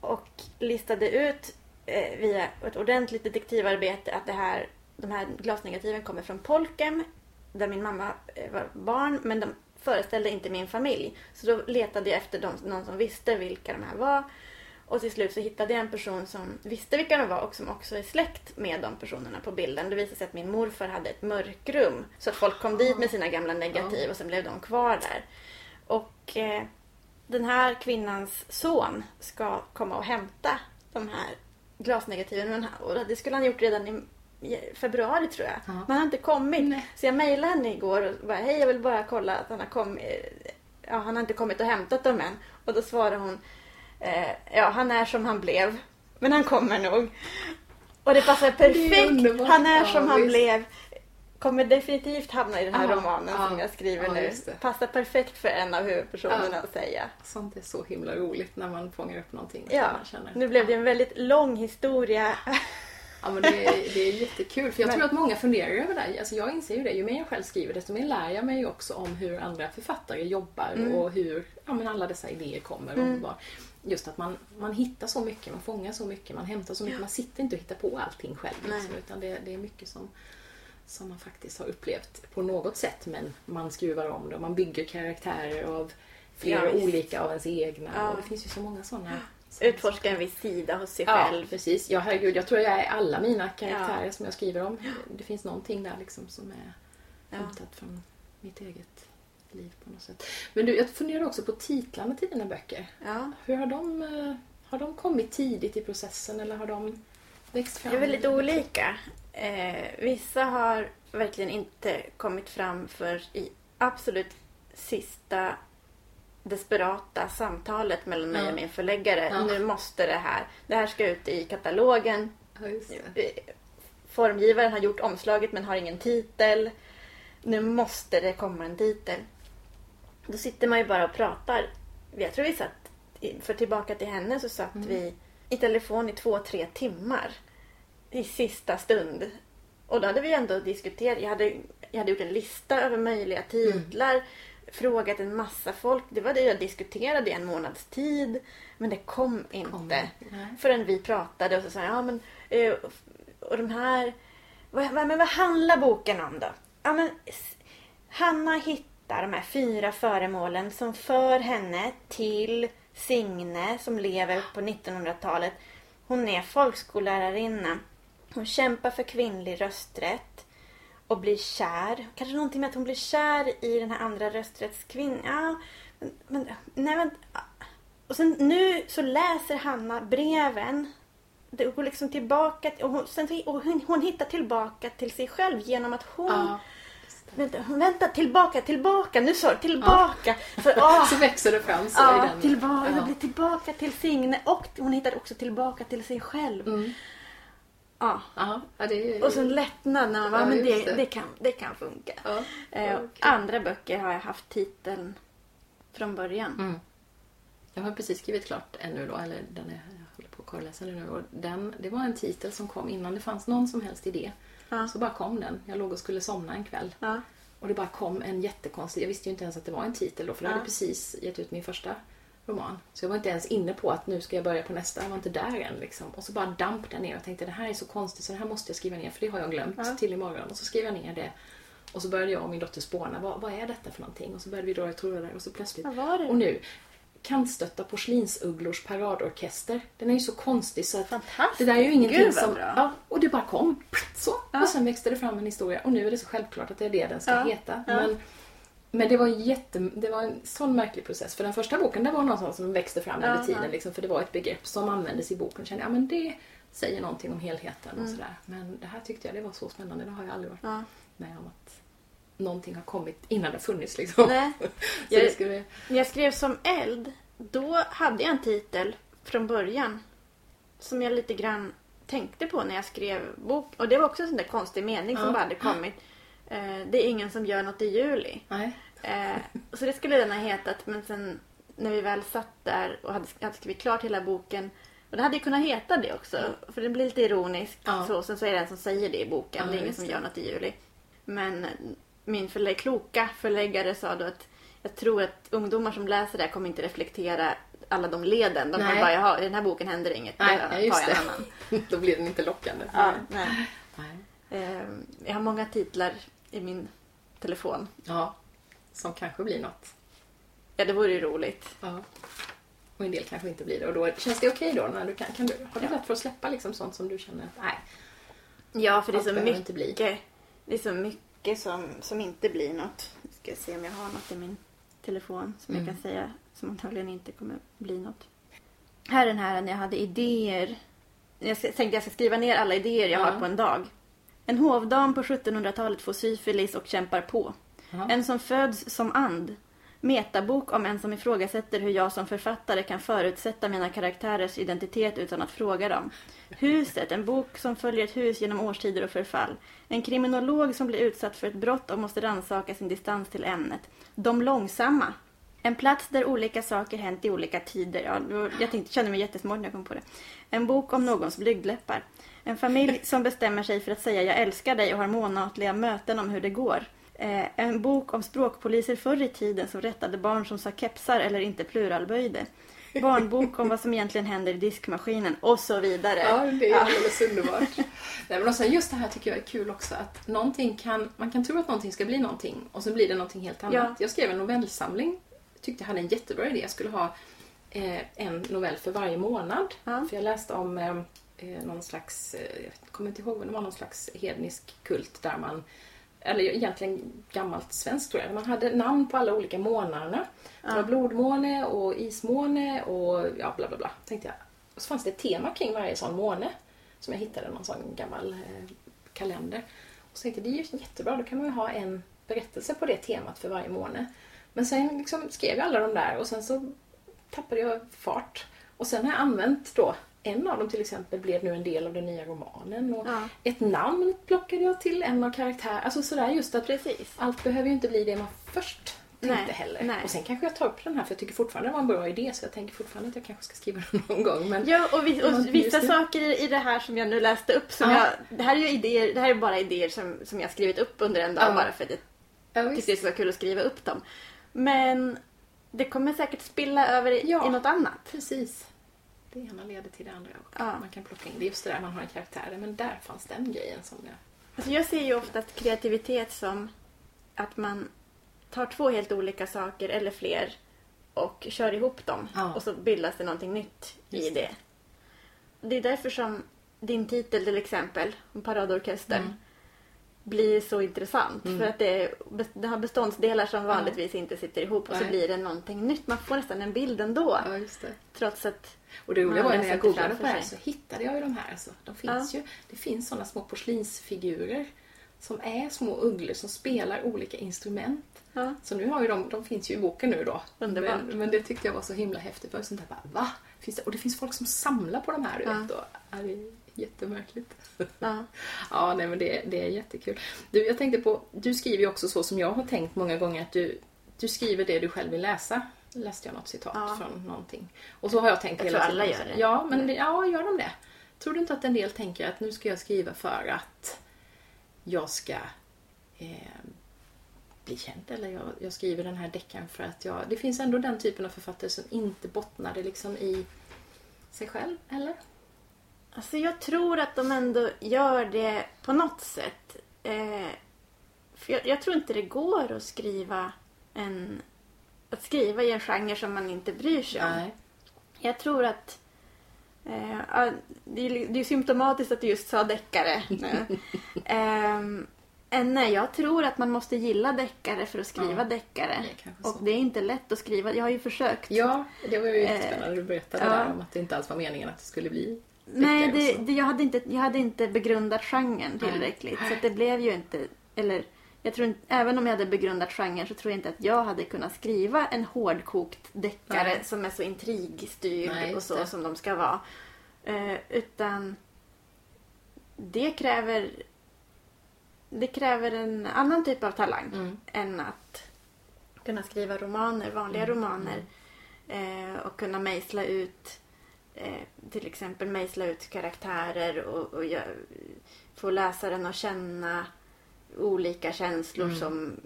Och listade ut eh, via ett ordentligt detektivarbete att det här, de här glasnegativen kommer från Polkem där min mamma eh, var barn men de föreställde inte min familj. Så då letade jag efter dem, någon som visste vilka de här var. Och till slut så hittade jag en person som visste vilka de var och som också är släkt med de personerna på bilden. Det visade sig att min morfar hade ett mörkrum. Så att folk kom dit med sina gamla negativ och sen blev de kvar där. Och eh, den här kvinnans son ska komma och hämta de här glasnegativen. Och det skulle han gjort redan i februari tror jag. Ja. Men han har inte kommit. Nej. Så jag mejlade henne igår och bara hej jag vill bara kolla att han har kommit. Ja, han har inte kommit och hämtat dem än. Och då svarade hon eh, ja han är som han blev. Men han kommer nog. Och det passar perfekt. underbart. Han är Ja, som han visst. blev. Kommer definitivt hamna i den här Ja, romanen ja, som jag skriver ja, nu. det. Passar perfekt för en av huvudpersonerna Ja. att säga. Sånt är så himla roligt när man fångar upp någonting. Ja, nu blev det en väldigt lång historia. Ja, men det, är, det är jättekul. För jag Men- tror att många funderar över det. Alltså jag inser ju det. Ju mer jag själv skriver desto mer lär jag mig också om hur andra författare jobbar Mm. och hur ja, men alla dessa idéer kommer. Mm. Och just att man, man hittar så mycket, man fångar så mycket, man hämtar så mycket. Man sitter inte och hittar på allting själv. Liksom, utan det, det är mycket som, som man faktiskt har upplevt på något sätt. Men man skruvar om det och man bygger karaktärer av flera Ja, olika av ens egna. Ja. Och det finns ju så många sådana. Utforska en viss sida hos sig Ja, själv. precis. Ja, herregud. Jag tror jag är alla mina karaktärer som jag skriver om. Det finns någonting där liksom som är Ja. hämtat från mitt eget liv på något sätt. Men du, jag funderar också på titlarna till dina böcker. Ja. Hur har de, eh, har de kommit tidigt i processen eller har de växt fram? Det är väldigt olika. Eh, vissa har verkligen inte kommit fram för i absolut sista desperata samtalet mellan mig och min förläggare. Nu måste det här. Det här ska ut i katalogen. Ja. Eh, Formgivaren har gjort omslaget men har ingen titel. Nu måste det komma en titel. Då sitter man ju bara och pratar. Jag tror vi satt, för tillbaka till henne så satt Mm. vi i telefon i två, tre timmar. I sista stund. Och då hade vi ändå diskuterat. Jag hade, jag hade gjort en lista över möjliga titlar. Frågat en massa folk. Det var det jag diskuterade i en månads tid. Men det kom inte. Nej. Förrän vi pratade och så sa jag, ja men eh, och de här, vad, men vad handlar boken om då? Ja men Hanna hittar de här fyra föremålen som för henne till Signe som lever på 1900-talet. Hon är folkskollärarina. Hon kämpar för kvinnlig rösträtt och blir kär. Kanske någonting med att hon blir kär i den här andra rösträttskvinnan. Ja, men, men, nej, men, och sen nu så läser Hanna breven. Det går liksom tillbaka och hon, sen, och hon, hon hittar tillbaka till sig själv genom att hon Ja, Vänta, vänta, tillbaka, tillbaka, nu sa du tillbaka. Så, åh, Så växer det fram så i ja, den. tillbaka, Ja. blir tillbaka till Signe och hon hittar också tillbaka till sig själv. Mm. Ja. Ja, ja, är... Och så en lättnad när man bara, Ja, men det, det. det, kan, det kan funka. Ja. Eh, Okej. Andra böcker har jag haft titeln från början. Mm. Jag har precis skrivit klart en nu då, eller den är, jag håller på att korrläsa den nu. Och den, det var en titel som kom innan det fanns någon som helst idé. Ja. Så bara kom den. Jag låg och skulle somna en kväll. Och det bara kom en jättekonstig... Jag visste ju inte ens att det var en titel då, för jag Ja. hade precis gett ut min första roman. Så jag var inte ens inne på att nu ska jag börja på nästa. Jag var inte där än liksom. Och så bara damp den ner och tänkte det här är så konstigt så det här måste jag skriva ner för det har jag glömt Ja. till imorgon. Och så skrev jag ner det. Och så började jag och min dotter spåna. Vad, vad är detta för någonting? Och så började vi dra i trådar och så plötsligt... Vad var det? Och nu, Kantstötta porslinsugglors paradorkester. Den är ju så konstig så att Fantastiskt. det där är ju ingenting Gud, som... bra. Ja, och det bara kom. Så. Ja. Och sen växte det fram en historia. Och nu är det så självklart att det är det den ska Ja. heta. Men, men det var, jätte, det var en sån märklig process. För den första boken, det var något som växte fram över tiden. Liksom, för det var ett begrepp som användes i boken. Kände ja men det säger någonting om helheten Mm. och sådär. Men det här tyckte jag det var så spännande. Det har jag aldrig varit Ja. med om att någonting har kommit innan det funnits liksom. Nej. Jag- skulle... När jag skrev som eld, då hade jag en titel från början. Som jag lite grann tänkte på när jag skrev bok. Och det var också en sån där konstig mening Ja. som bara hade kommit. Eh, det är ingen som gör något i juli. Nej. Eh, så det skulle den ha hetat. Men sen när vi väl satt där och hade, hade skrivit klart hela boken. Och det hade ju kunnat heta det också. För det blir lite ironiskt. Ja. Så, sen så är det en som säger det i boken. Ja, det är ingen som gör något i juli. Men min förlä- kloka förläggare sa då att jag tror att ungdomar som läser det här kommer inte reflektera alla de leden. De kommer bara, jaha, i den här boken händer inget. Nej, Då ja, tar just jag det. en annan. Då blir den inte lockande. Ja, nej. Nej. Eh, jag har många titlar i min telefon. Ja, som kanske blir något. Ja, det vore ju roligt. Ja. Och en del kanske inte blir det. Och då känns det okej då? När du kan, kan du, har du Ja. lätt för att släppa liksom sånt som du känner att nej, Ja, för det är så mycket. inte bli. Det är så mycket som, som inte blir något. Nu ska jag se om jag har något i min telefon som jag Mm. kan säga som antagligen inte kommer bli något. Här är den här när jag hade idéer. Jag tänkte jag ska skriva ner alla idéer jag Ja. har på en dag. En hovdam på 1700-talet får syfilis och kämpar på. Ja. En som föds som and. Metabok om en som ifrågasätter hur jag som författare kan förutsätta mina karaktärers identitet utan att fråga dem. Huset, en bok som följer ett hus genom årstider och förfall. En kriminolog som blir utsatt för ett brott och måste rannsaka sin distans till ämnet. De långsamma. En plats där olika saker hänt i olika tider. Ja, jag tänkte, kände mig jättesmart när jag kom på det. En bok om någons blygdläppar. En familj som bestämmer sig för att säga jag älskar dig och har månatliga möten om hur det går. Eh, en bok om språkpoliser förr i tiden som rättade barn som sa kepsar eller inte pluralböjde. Barnbok om vad som egentligen händer i diskmaskinen och så vidare. Ja, det är alldeles underbart. Nej, men också, just det här tycker jag är kul också. Att någonting kan, man kan tro att någonting ska bli någonting och så blir det någonting helt annat. Ja. Jag skrev en novellsamling. Tyckte jag hade en jättebra idé. Jag skulle ha eh, en novell för varje månad. Ja. För jag läste om eh, eh, någon slags, eh, jag kommer inte ihåg, men det var någon slags hednisk kult där man eller egentligen gammalt svenskt tror jag. Man hade namn på alla olika månaderna. Det var blodmåne och ismåne och ja, bla bla bla. Tänkte jag. Och så fanns det ett tema kring varje sån måne. Som jag hittade någon sån gammal eh, kalender. Och så tänkte jag, det är ju jättebra, då kan man ju ha en berättelse på det temat för varje måne. Men sen liksom skrev jag alla de där och sen så tappade jag fart. Och sen har jag använt då, en av dem till exempel blev nu en del av den nya romanen. Och Ja. Ett namn plockade jag till en av karaktärerna. Alltså sådär just att Precis. allt behöver ju inte bli det man först tänkte Nej, heller. nej. Och sen kanske jag tar upp den här för jag tycker fortfarande det var en bra idé så jag tänker fortfarande att jag kanske ska skriva den någon gång. Men Ja, och, vi, och vissa saker i- i det här som jag nu läste upp som Ja. jag... Det här är ju idéer, det här är bara idéer som, som jag skrivit upp under en dag Ja. bara för att jag ja, tyckte det skulle vara kul att skriva upp dem. Men det kommer säkert spilla över i, i något annat. Precis. Det ena leder till det andra och Ja. man kan plocka in det. Just det där man har en karaktär. Men där fanns den grejen som jag... Alltså jag ser ju oftast kreativitet som att man tar två helt olika saker eller fler och kör ihop dem Ja. och så bildas det någonting nytt i Just det. Det är därför som din titel till exempel, paradorkestern, Mm. Blir så intressant. Mm. För att det, är, det har beståndsdelar som vanligtvis inte sitter ihop och så Nej. blir det någonting nytt. Man får nästan en bild ändå. Ja, just det. Trots att... Och det roliga var när jag googlade på det här så hittade jag ju de här. Alltså. De finns ju, det finns sådana små porslinsfigurer som är små ugglor som spelar olika instrument. Ja. Så nu har ju de, de finns ju i boken nu då. Underbart. Men, men det tyckte jag var så himla häftigt. Jag var sånt där bara, va? Finns det? Och det finns folk som samlar på de här, du Ja. vet. Och, ja, är jättemärkligt. Ja. Ja, nej men det, det är jättekul. Du, jag tänkte på, du skriver ju också så som jag har tänkt många gånger att du, du skriver det du själv vill läsa. Läste jag något citat Ja. från någonting. Och så har jag tänkt Jag hela tror tiden. alla gör det. Ja, men det, ja, gör de det? Tror du inte att en del tänker att nu ska jag skriva för att jag ska eh, bli känd eller jag, jag skriver den här deckaren för att jag... Det finns ändå den typen av författare som inte bottnade liksom i sig själv, eller? Alltså jag tror att de ändå gör det på något sätt. Eh, för jag, jag tror inte det går att skriva en att skriva i en genre som man inte bryr sig om. Nej. Jag tror att eh, ja, det, är, det är symptomatiskt att du just sa deckare nu. Ehm, eh, nej, jag tror att man måste gilla deckare för att skriva Ja, deckare. det. Och det är inte lätt att skriva. Jag har ju försökt. Ja, det var ju jättespännande. Du berättade ja. där om att det inte alls var meningen att det skulle bli Nej, det, så. det, jag, hade inte, jag hade inte begrundat genren Nej. tillräckligt. Så att det blev ju inte... Eller, jag tror inte, även om jag hade begrundat genren så tror jag inte att jag hade kunnat skriva en hårdkokt deckare Nej. som är så intrigstyrd Nej, och så det. som de ska vara. Eh, utan det kräver det kräver en annan typ av talang Mm. än att kunna skriva romaner, vanliga Mm. romaner eh, och kunna mejsla ut eh, till exempel mejsla ut karaktärer och, och få läsaren att känna olika känslor Mm. som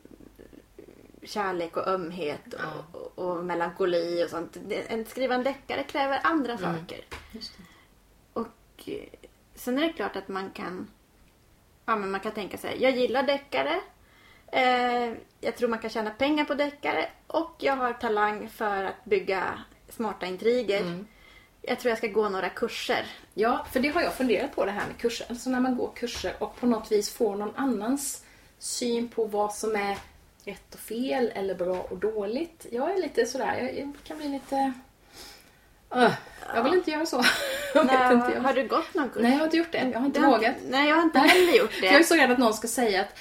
kärlek och ömhet och, Ja. och, och melankoli och sånt. En skriva en deckare kräver andra Mm. saker. Och eh, sen är det klart att man kan Ja men man kan tänka sig, jag gillar deckare. Eh, jag tror man kan tjäna pengar på deckare. Och jag har talang för att bygga smarta intriger. Mm. Jag tror jag ska gå några kurser. Ja, för det har jag funderat på det här med kurser. Alltså när man går kurser och på något vis får någon annans syn på vad som är rätt och fel eller bra och dåligt. Jag är lite sådär, jag, kan bli lite... Jag vill inte göra så. jag Nej, inte. Jag... Har du gått någon kurs? Nej, jag har inte gjort det. Jag har inte Det vågat. Nej, jag har inte heller gjort För jag är det. så rädd att någon ska säga att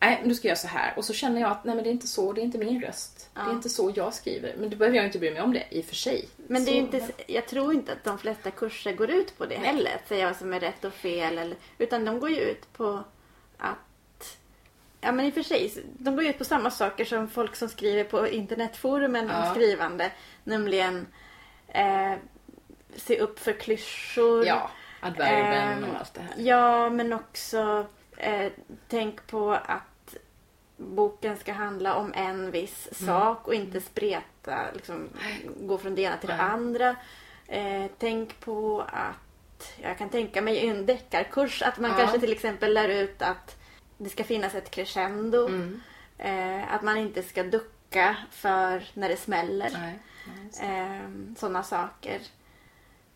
nej, du ska göra så här. Och så känner jag att nej, men det är inte så, det är inte min röst. Det är Ja. inte så jag skriver. Men då behöver jag inte bry mig om det i och för sig. Men det är så, inte, jag tror inte att de flesta kurser går ut på det heller. Att säga vad som är rätt och fel. Eller, utan de går ju ut på att... Ja men i och för sig, de går ju ut på samma saker som folk som skriver på internetforumen Ja. om skrivande. Nämligen eh, se upp för klyschor. Ja, adverben Ehm, och allt det här. Ja, men också eh, tänk på att boken ska handla om en viss Mm. sak och inte spreta, liksom, gå från det ena till det andra. Eh, tänk på att, jag kan tänka mig i en deckarkurs, att man Ja. kanske till exempel lär ut att det ska finnas ett crescendo. Mm. Eh, att man inte ska ducka för när det smäller. Nej. Eh, sådana saker.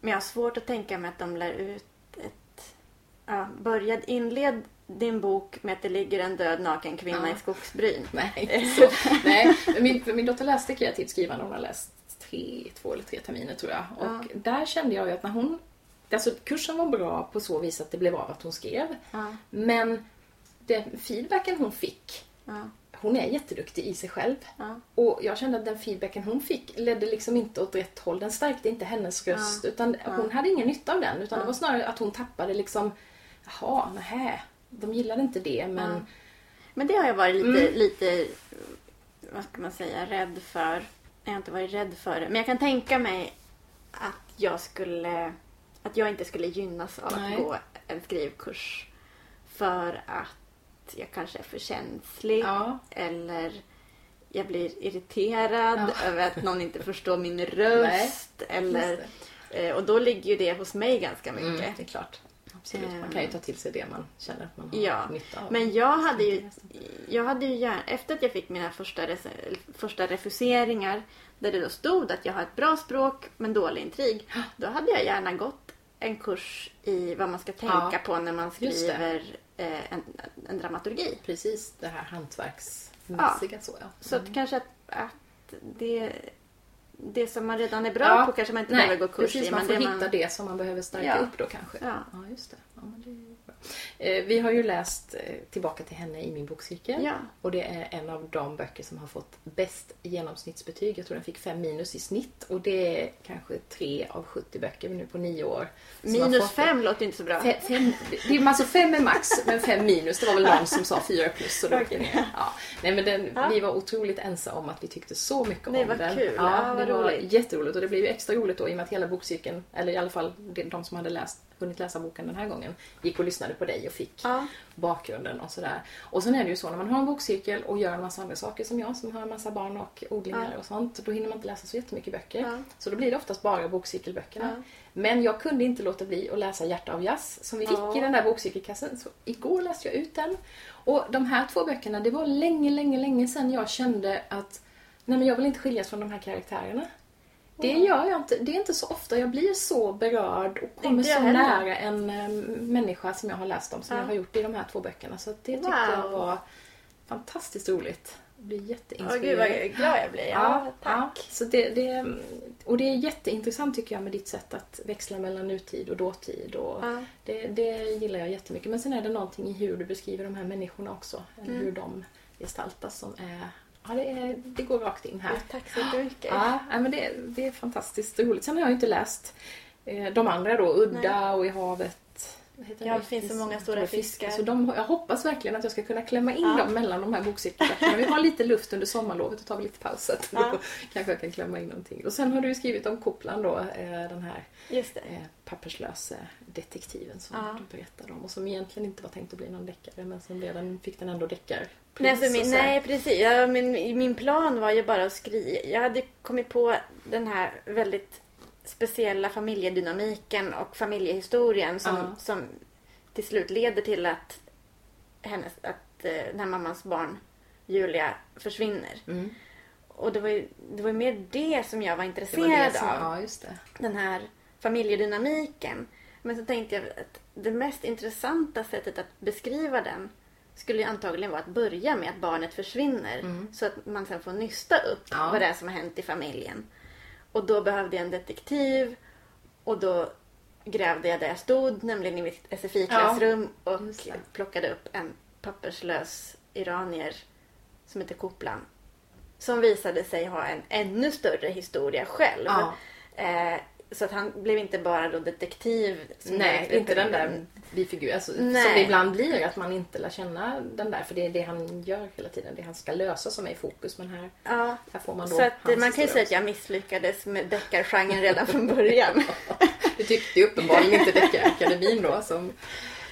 Men jag har svårt att tänka mig att de lär ut ett... Ja, börja, inled din bok med att det ligger en död naken kvinna Ja. i skogsbryn. Nej, inte så. Nej, min, min dotter läste kreativt skrivande. Hon har läst tre, två eller tre terminer tror jag. Och Ja. där kände jag ju att när hon... Alltså kursen var bra på så vis att det blev av att hon skrev. Ja, Men den feedbacken hon fick, hon är jätteduktig i sig själv. ja. Och jag kände att den feedbacken hon fick ledde liksom inte åt rätt håll. Den stärkte inte hennes röst. Ja. Utan Ja. hon hade ingen nytta av den. Utan det var snarare att hon tappade liksom, jaha, nähä. De gillade inte det men... Ja. Men det har jag varit lite, Mm. lite, vad ska man säga, rädd för. Jag har inte varit rädd för det. Men jag kan tänka mig att jag skulle, att jag inte skulle gynnas av Nej. att gå en skrivkurs. För att jag kanske är för känslig. Ja, Eller jag blir irriterad Ja. över att någon inte förstår min röst. Eller, eh, och då ligger ju det hos mig ganska mycket. Mm, det är klart. Absolut. Man kan ju ta till sig det man känner att man har Ja, nytta av. Men jag hade ju, jag hade ju gärna, efter att jag fick mina första, res, första refuseringar där det då stod att jag har ett bra språk men dålig intrig. Då hade jag gärna gått en kurs i vad man ska tänka Ja, på när man skriver eh, en, en dramaturgi. Precis det här hantverksmässiga så ja. Så att kanske att, att det, det som man redan är bra Ja, på kanske man inte Nej, behöver gå kurs precis, i. man men får det hitta man, det som man behöver stärka Ja. upp då kanske. Ja. ja just det. Ja, men det vi har ju läst eh, Tillbaka till henne i min bokcirkel. Ja. Och det är en av de böcker som har fått bäst genomsnittsbetyg. Jag tror den fick 5 minus i snitt. Och det är kanske 3 av 70 böcker nu på 9 år. Minus fått det. fem låter inte så bra. Fe- Fem, det är alltså fem är max, men fem minus. Det var väl någon som sa fyra plus. Så då ner. Ja. Nej, men den, Ja. Vi var otroligt ense om att vi tyckte så mycket Nej, om vad den. kul. Ja, Ja, det var roligt. jätteroligt. Och det blev ju extra roligt då i och med att hela bokcirkeln, eller i alla fall de som hade läst, hunnit läsa boken den här gången, gick och lyssnade på dig och fick Ja. bakgrunden och sådär. Och sen är det ju så när man har en bokcirkel och gör en massa andra saker som jag som har en massa barn och odlingar Ja. och sånt. Då hinner man inte läsa så jättemycket böcker. Ja. Så då blir det oftast bara bokcirkelböckerna. Men jag kunde inte låta bli att läsa Hjärta av jazz som vi fick i den där bokcirkelkassen. Så igår läste jag ut den. Och de här två böckerna, det var länge, länge, länge sedan jag kände att nej men jag vill inte skiljas från de här karaktärerna. Det gör jag inte. Det är inte så ofta jag blir så berörd och kommer så heller. nära en eh, människa som jag har läst om som Ja. jag har gjort i de här två böckerna. Så det tyckte Wow. jag var fantastiskt roligt. Jag blir Åh jätteinspirerad. gud vad glad jag blir. Ja, tack. Så det, det, och det är jätteintressant tycker jag med ditt sätt att växla mellan nutid och dåtid. Och Ja. det, det gillar jag jättemycket. Men sen är det någonting i hur du beskriver de här människorna också. Mm. hur de gestaltas som är... Ja, det, är, det går rakt in här. Tack så jättemycket. Ja, nej, men det, det är fantastiskt roligt. Sen har jag inte läst eh, de andra då, Udda och I havet. Ja, det? det finns så många stora fiskar. Så de, jag hoppas verkligen att jag ska kunna klämma in Ja. dem mellan de här bokcirkelböckerna. Vi har lite luft under sommarlovet och tar vi lite paus. Ja. då kanske jag kan klämma in någonting. Och sen har du skrivit om Koplan då, eh, den här Just det. eh, papperslöse detektiven som Ja. du berättade om. Och som egentligen inte var tänkt att bli någon deckare men som blev fick den ändå deckar. Nej, alltså min, nej precis. Ja, min, min plan var ju bara att skriva. Jag hade kommit på den här väldigt speciella familjedynamiken och familjehistorien som, Ja. som till slut leder till att, hennes, att eh, den här mammans barn Julia försvinner. Mm. Och det var ju, det var mer det som jag var Det intresserad var det som, av. ja, det. den här familjedynamiken. Men så tänkte jag att det mest intressanta sättet att beskriva den skulle ju antagligen vara att börja med att barnet försvinner. Så att man sen får nysta upp Ja. vad det är som har hänt i familjen. Och då behövde jag en detektiv och då grävde jag där jag stod, nämligen i mitt SFI-klassrum och just det. plockade upp en papperslös iranier som heter Koplan. Som visade sig ha en ännu större historia själv. Ja. Eh, så att han blev inte bara då detektiv. som Nej, jag- inte den där bifigur. Alltså, som det ibland blir, att man inte lär känna den där. För det är det han gör hela tiden. Det han ska lösa som är i fokus. Men här, Ja, här får man då så att, man kan ju säga att jag misslyckades med deckargenren redan från början. Det tyckte ju uppenbarligen inte Deckarakademin då. Som,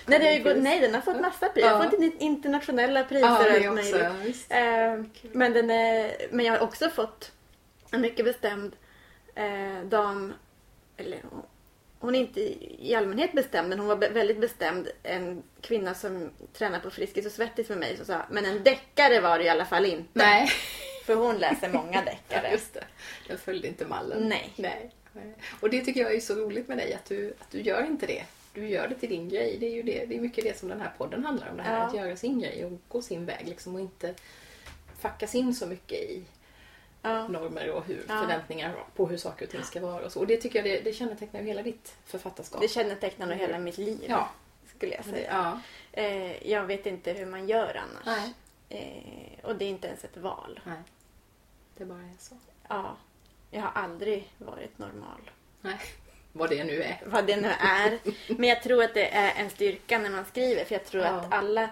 nej, det har ju gått, nej, den har fått massa priser. Jag har Ja. fått in- internationella priser ja, och allt möjligt. Eh, men, den är, men jag har också fått en mycket bestämd eh, dam, eller hon- är inte i allmänhet bestämd, men hon var väldigt bestämd. En kvinna som tränar på Friskis och Svettis med mig som sa, men en deckare var det i alla fall inte. Nej, För hon läser många deckare. just det. Jag följde inte mallen. Nej. Nej. Nej. Och det tycker jag är så roligt med dig, att du, att du gör inte det. Du gör det till din grej. Det är ju det, det är mycket det som den här podden handlar om. Det här Ja. att göra sin grej och gå sin väg liksom, och inte fackas in så mycket i Ja. normer och hur, Ja. förväntningar på hur saker och ting ska vara. Och, så. och det tycker jag det, det kännetecknar hela ditt författarskap. Det kännetecknar nog hela mitt liv. Ja. Skulle jag säga. Ja. Eh, jag vet inte hur man gör annars. Eh, och det är inte ens ett val. Nej. Det bara är så. Ja. Jag har aldrig varit normal. Nej. Vad det nu är. Vad det nu är. Men jag tror att det är en styrka när man skriver. För jag tror Ja. att alla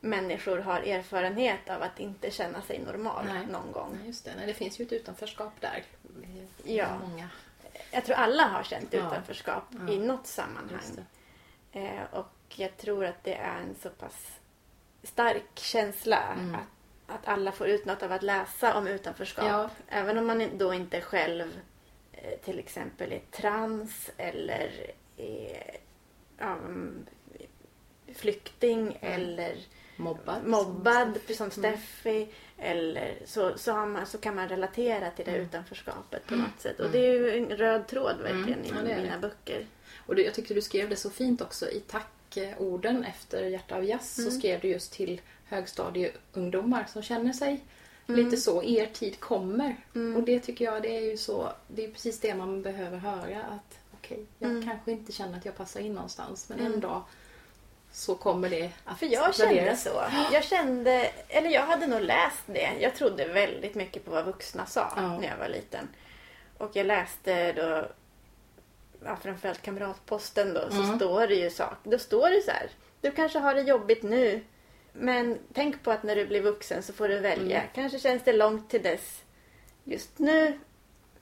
människor har erfarenhet av att inte känna sig normal Nej. någon gång. Nej, just det. Nej, det finns ju ett utanförskap där. Ja. Många. Jag tror alla har känt Ja. utanförskap Ja. i något sammanhang. Eh, och jag tror att det är en så pass stark känsla Mm. att, att alla får ut något av att läsa om utanförskap. Ja. Även om man då inte själv eh, till exempel är trans eller är ja, mm, flykting eller Mobbad. mobbad som Mm. Steffi eller så, så, man, så kan man relatera till det Mm. utanförskapet på något sätt. Och det är ju en röd tråd verkligen Mm. Ja, i det är mina det. böcker. Och du, jag tyckte du skrev det så fint också i tackorden efter Hjärta av jazz Mm. så skrev du just till högstadieungdomar som känner sig Mm. lite så, er tid kommer. Och det tycker jag det är ju så, det är precis det man behöver höra att okej, jag Mm. kanske inte känner att jag passar in någonstans men Mm. en dag så kommer det att För jag kände så. Jag kände, eller jag hade nog läst det. Jag trodde väldigt mycket på vad vuxna sa Ja. när jag var liten. Och jag läste då, ja, framförallt Kamratposten då, så Mm. står det ju sak. Då står det så här. Du kanske har det jobbigt nu. Men tänk på att när du blir vuxen så får du välja. Mm. Kanske känns det långt till dess just nu.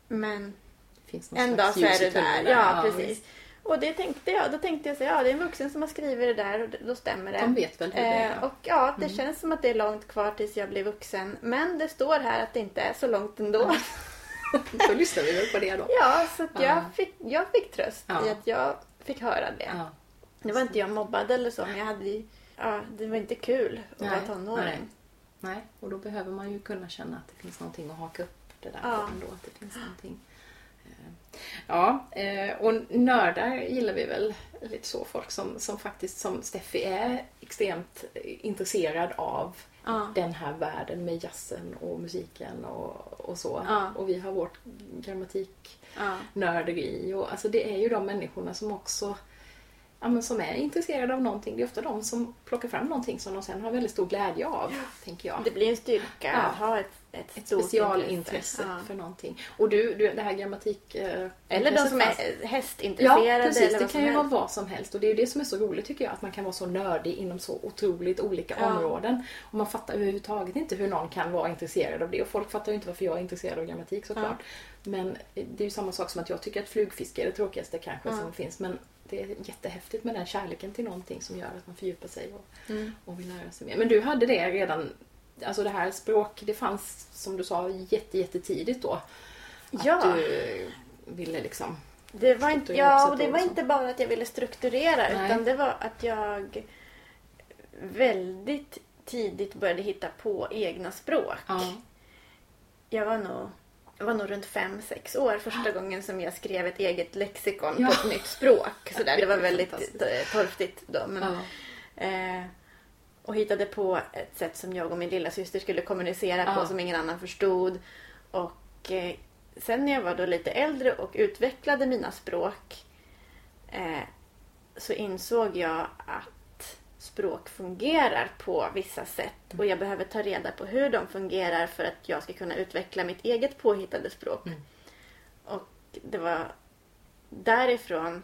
Men en dag så är du där. tunneln Ja, precis. visst. Och det tänkte jag. Då tänkte jag så ja det är en vuxen som har skrivit det där och då stämmer det. De vet väl hur det är. Eh, och ja, det Mm. känns som att det är långt kvar tills jag blir vuxen. Men det står här att det inte är så långt ändå. Då lyssnar vi väl på det då. Ja, så att jag, Ja. fick, jag fick tröst Ja. i att jag fick höra det. Ja. Nu var inte jag mobbad eller så, men jag hade ju, ja, det var inte kul att Nej, vara tonåring. nej. Nej, och då behöver man ju kunna känna att det finns någonting att haka upp det där Ja. på ändå. Att det finns någonting. Ja, eh, och nördar gillar vi väl lite så. Folk som, som faktiskt som Steffi är extremt intresserad av Ja. den här världen med jazzen och musiken och, och så. Ja. Och vi har vårt grammatik Ja. Och, alltså det är ju de människorna som också ja, men som är intresserade av någonting. Det är ofta de som plockar fram någonting som de sen har väldigt stor glädje av, tänker jag. Det blir en styrka Ja. att ha ett, ett, Ett specialintresse intresse. Ja. för någonting. Och du, du det här grammatik... Eh, Eller de som fanns- är Ja, hästintresserade. precis. eller Det kan ju vara vad som helst. Och det är det som är så roligt tycker jag. Att man kan vara så nördig inom så otroligt olika Ja. områden. Och man fattar överhuvudtaget inte hur någon kan vara intresserad av det. Och folk fattar ju inte varför jag är intresserad av grammatik såklart. Men det är ju samma sak som att jag tycker att flugfiske är det tråkigaste kanske Ja. som finns. Men det är jättehäftigt med den kärleken till någonting som gör att man fördjupar sig och, Mm. och vill lära sig mer. Men du hade det redan, alltså det här språk, det fanns som du sa jätte, jättetidigt då. Att Ja. du ville liksom... Det var inte, ja, och det var inte bara att jag ville strukturera Nej. utan det var att jag väldigt tidigt började hitta på egna språk. Ja. Jag var nog, var nog runt fem sex år första gången som jag skrev ett eget lexikon Ja. på ett nytt språk. Det var Det är väldigt torftigt då. Men, Ja. eh, och hittade på ett sätt som jag och min lilla syster skulle kommunicera på Ja. som ingen annan förstod. Och eh, sen när jag var då lite äldre och utvecklade mina språk eh, så insåg jag att språk fungerar på vissa sätt och jag behöver ta reda på hur de fungerar för att jag ska kunna utveckla mitt eget påhittade språk. Mm. Och det var därifrån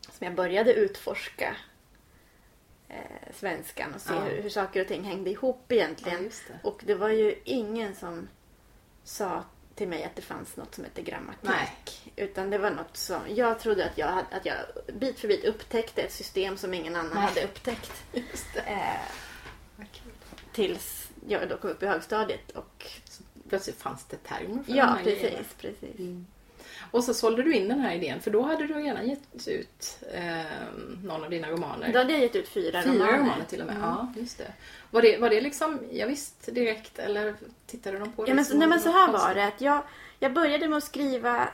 som jag började utforska eh, svenskan och se Ja. hur, hur saker och ting hängde ihop egentligen. Ja, det. Och det var ju ingen som sa till mig att det fanns något som hette grammatik. Nej. Utan det var något som... Jag trodde att jag, hade, att jag bit för bit upptäckte ett system som ingen annan Nej. hade upptäckt. Eh, tills jag då kom upp i högstadiet. Och, Plötsligt fanns det termer för ja, precis. precis. Mm. Och så sålde du in den här idén, för då hade du gärna gett ut eh, någon av dina romaner. Då hade jag gett ut fyra, Fyra romaner. romaner till och med. Mm. Ja, just det. Var det, var det liksom, jag visst direkt eller tittade de på det? Ja, men, nej, men så här var det. Att jag, jag började med att skriva...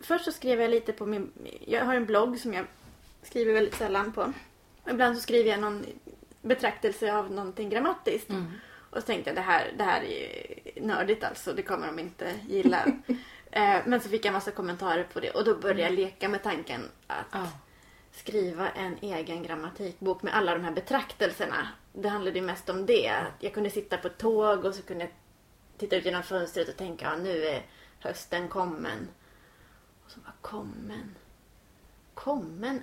Först så skrev jag lite på min... Jag har en blogg som jag skriver väldigt sällan på. Ibland så skriver jag någon betraktelse av någonting grammatiskt. Mm. Och så tänkte jag det här, det här är nördigt alltså. Det kommer de inte gilla. Eh, men så fick jag massa kommentarer på det. Och då började jag leka med tanken att Ja. skriva en egen grammatikbok med alla de här betraktelserna. Det handlade ju mest om det. Jag kunde sitta på ett tåg och så kunde jag titta ut genom fönstret och tänka ja, nu är hösten kommen. Och så bara kommen. Kommen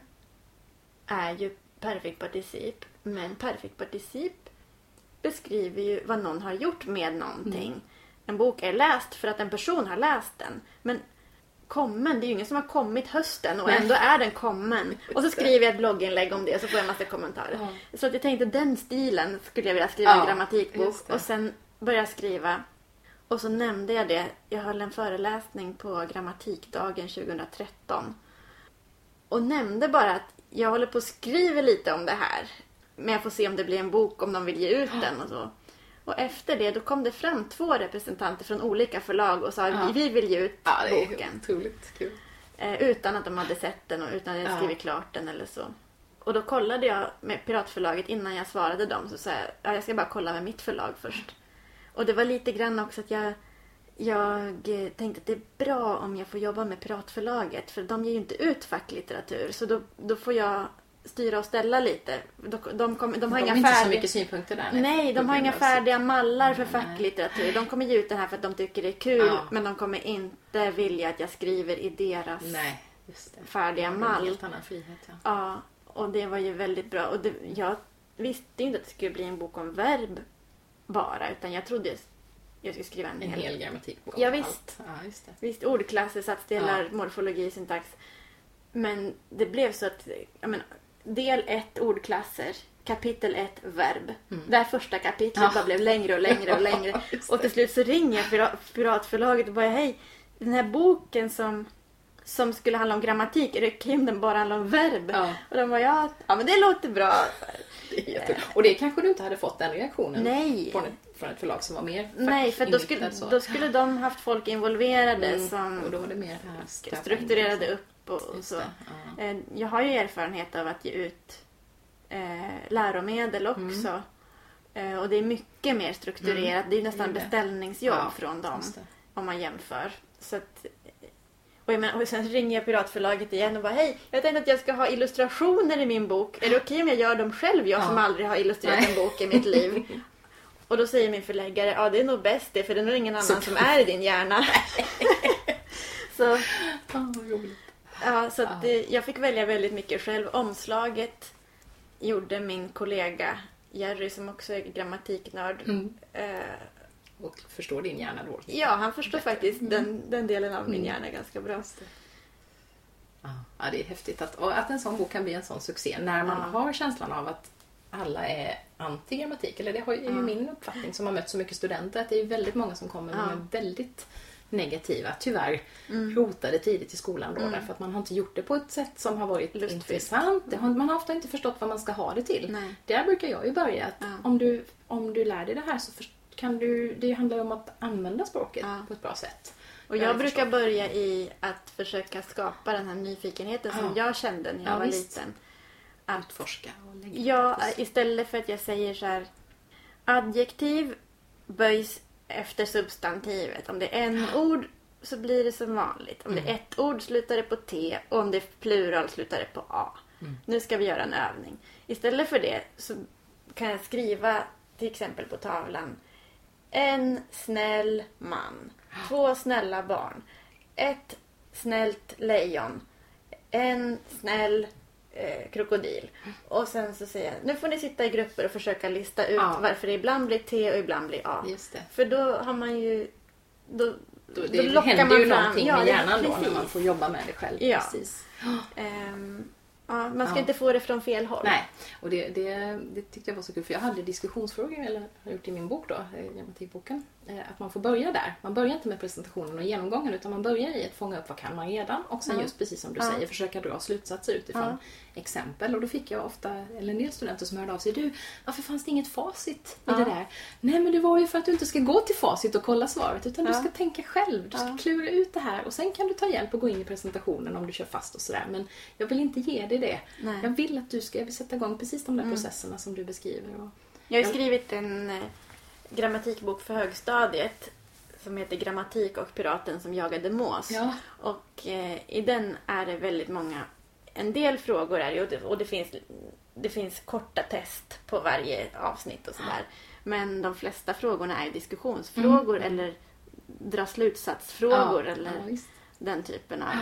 är ju perfekt particip. Men perfekt particip beskriver ju vad någon har gjort med någonting. En bok är läst för att en person har läst den. Men kommen, det är ju ingen som har kommit hösten och ändå är den kommen. Och så skriver jag ett blogginlägg om det och så får jag en massa kommentarer. Ja. Så att jag tänkte den stilen skulle jag vilja skriva Ja, en grammatikbok. Och sen började jag skriva. Och så nämnde jag det. Jag höll en föreläsning på grammatikdagen 2013. Och nämnde bara att jag håller på att skriva lite om det här. Men jag får se om det blir en bok, om de vill ge ut den och så. Och efter det då kom det fram två representanter från olika förlag och sa Ja. vi vill ge ut Ja, det är boken. otroligt kul. Eh, utan att de hade sett den och utan att jag Ja. skrivit klart den eller så. Och då kollade jag med Piratförlaget innan jag svarade dem. Så sa jag, ja, jag ska bara kolla med mitt förlag först. Och det var lite grann också att jag, jag tänkte att det är bra om jag får jobba med Piratförlaget. För de ger ju inte ut facklitteratur. Så då, då får jag styra och ställa lite. De, de, kom, de har De inga inte så färdiga... mycket synpunkter där. Nej, de har inga färdiga mallar för facklitteratur. De kommer ge ut den här för att de tycker det är kul. Ja. Men de kommer inte vilja att jag skriver i deras... Nej, det. Färdiga det mall. En helt annan frihet, ja. Ja, och det var ju väldigt bra. Och det, jag visste inte att det skulle bli en bok om verb bara. Utan jag trodde jag skulle skriva en, En hel... hel grammatikbok. Ja, visst. Ja, just det. Visst, ordklasser, satsdelar, Ja. morfologi, syntax. Men det blev så att, menar, del 1 ordklasser, kapitel 1 verb. Det här första kapitlet Mm. Ja. bara blev längre och längre och längre. Och till slut så ringer jag Pira- Piratförlaget och bara hej, den här boken som, som skulle handla om grammatik, okej om den bara handlar om verb? Ja. Och de bara ja, ja men det låter bra. Det är Och det kanske du inte hade fått den reaktionen Nej. Från, ett, från ett förlag som var mer Nej, för då skulle, så. då skulle de haft folk involverade Mm, som Och då var det mer strukturerade upp och, så. det, ja. Eh, Jag har ju erfarenhet av att ge ut eh, läromedel också. Eh, och det är mycket mer strukturerat. Det är nästan Mm. Det beställningsjobb Ja, från dem. Om man jämför. Så att, och, jag menar, och sen ringer jag Piratförlaget igen och bara hej, jag tänkte att jag ska ha illustrationer i min bok. Är det okej om jag gör dem själv? Jag Ja. som aldrig har illustrerat Nej. en bok i mitt liv. Och då säger min förläggare, ja det är nog bäst det för det är nog ingen annan Så- som är i din hjärna. så roligt. Ja, så det, jag fick välja väldigt mycket själv. Omslaget gjorde min kollega Jerry som också är grammatiknörd. Mm. Eh, Och förstår din hjärna då. ja, han förstår Bättre. faktiskt den, den delen av min Mm. hjärna ganska bra. Ja, ja, det är häftigt att, att en sån bok kan bli en sån succé när man Ja. har känslan av att alla är anti-grammatik. Eller det är ju Ja. min uppfattning som har mött så mycket studenter att det är väldigt många som kommer Ja. med väldigt negativa, tyvärr, Mm. rotade tidigt i skolan då Mm. därför att man har inte gjort det på ett sätt som har varit Lustfyllt. intressant. Har, man har ofta inte förstått vad man ska ha det till. Nej. Där brukar jag ju börja att Ja. om, du, om du lär dig det här så kan du, det handlar om att använda språket Ja. på ett bra sätt. Och Jag brukar förstår. börja i att försöka skapa den här nyfikenheten som Ja. jag kände när jag Ja, var visst. liten. Att Utforska och lägga Ja, istället för att jag säger så här. Adjektiv böjs efter substantivet. Om det är en ord så blir det som vanligt. Om det är ett ord slutar det på T och om det är plural slutar det på A. Nu ska vi göra en övning. Istället för det så kan jag skriva till exempel på tavlan. En snäll man. Två snälla barn. Ett snällt lejon. En snäll eh, krokodil. Och sen så säger jag, nu får ni sitta i grupper och försöka lista ut Ja. varför det ibland blir T och ibland blir A. För då har man ju... Då, Då, då det, lockar händer man ju fram- någonting ja, med hjärnan då när man får jobba med det själv. Ja. Precis. Ehm, ja, man ska Ja. inte få det från fel håll. Nej, och det, det, det tyckte jag var så kul för jag hade diskussionsfrågor, eller har gjort i min bok då, eh, grammatikboken. eh, Att man får börja där. Man börjar inte med presentationen och genomgången utan man börjar i att fånga upp vad kan man redan och sen Ja. just precis som du Ja. säger försöka dra slutsatser utifrån Ja. exempel. Och då fick jag ofta, eller en del studenter som hörde av sig. Du, varför fanns det inget facit i det där? Nej men det var ju för att du inte ska gå till facit och kolla svaret utan du ska tänka själv. Du ska klura ut det här och sen kan du ta hjälp och gå in i presentationen om du kör fast och sådär. Men jag vill inte ge dig det. Nej. Mm. Jag vill att du ska sätta igång precis de där processerna som du beskriver. Och, Jag har skrivit en eh, grammatikbok för högstadiet som heter Grammatik och piraten som jagade mås. Ja. Och eh, i den är det väldigt många, en del frågor är det, och det, och det finns, det finns korta test på varje avsnitt och sådär. Men de flesta frågorna är diskussionsfrågor eller dra slutsattsfrågor ja, eller ja, den typen av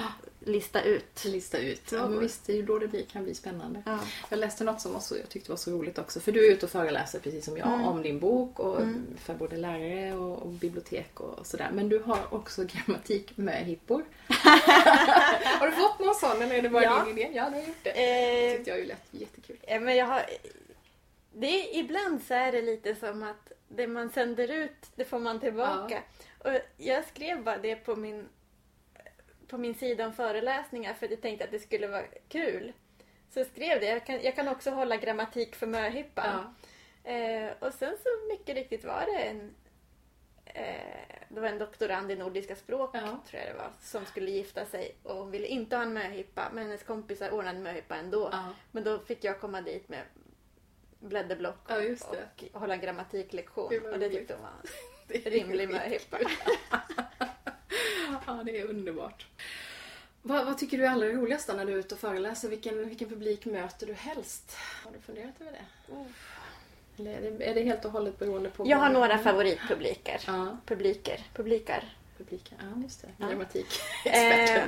lista ut. Lista ut. Ja, men visst, det är ju då det blir, kan bli spännande. Ja. Jag läste något som var så, jag tyckte var så roligt också. För du är ute och föreläser precis som jag om din bok och för både lärare och, och bibliotek och sådär. Men du har också grammatik med hippor. har du fått någon sån eller är det bara Ja. din idé? Ja, du har gjort det. Det Eh, tyckte jag ju lät jättekul. Ja, men jag har... Det är, ibland så är det lite som att det man sänder ut, det får man tillbaka. Och jag skrev bara det på min, på min sida om föreläsningar för att jag tänkte att det skulle vara kul. Så jag skrev det. Jag kan, jag kan också hålla grammatik för möhippan. Eh, och sen så mycket riktigt var det en eh, det var en doktorand i nordiska språk, Ja. tror jag det var, som skulle gifta sig och hon ville inte ha en möhippa, men hennes kompisar ordnade en möhippa ändå. Ja. Men då fick jag komma dit med blädderblock Ja, just det. och hålla en grammatiklektion. Det och det tyckte hon var är rimlig möhippa. Ja, det är underbart. Vad, vad, tycker du är allra roligast när du är ute och föreläser? Vilken, vilken publik möter du helst? Har du funderat över det? Oh. Eller är det, är det helt och hållet beroende på... Jag har några favoritpubliker. Ja. Publiker. Publikar. Publiker, ja just det. Grammatik. Eh,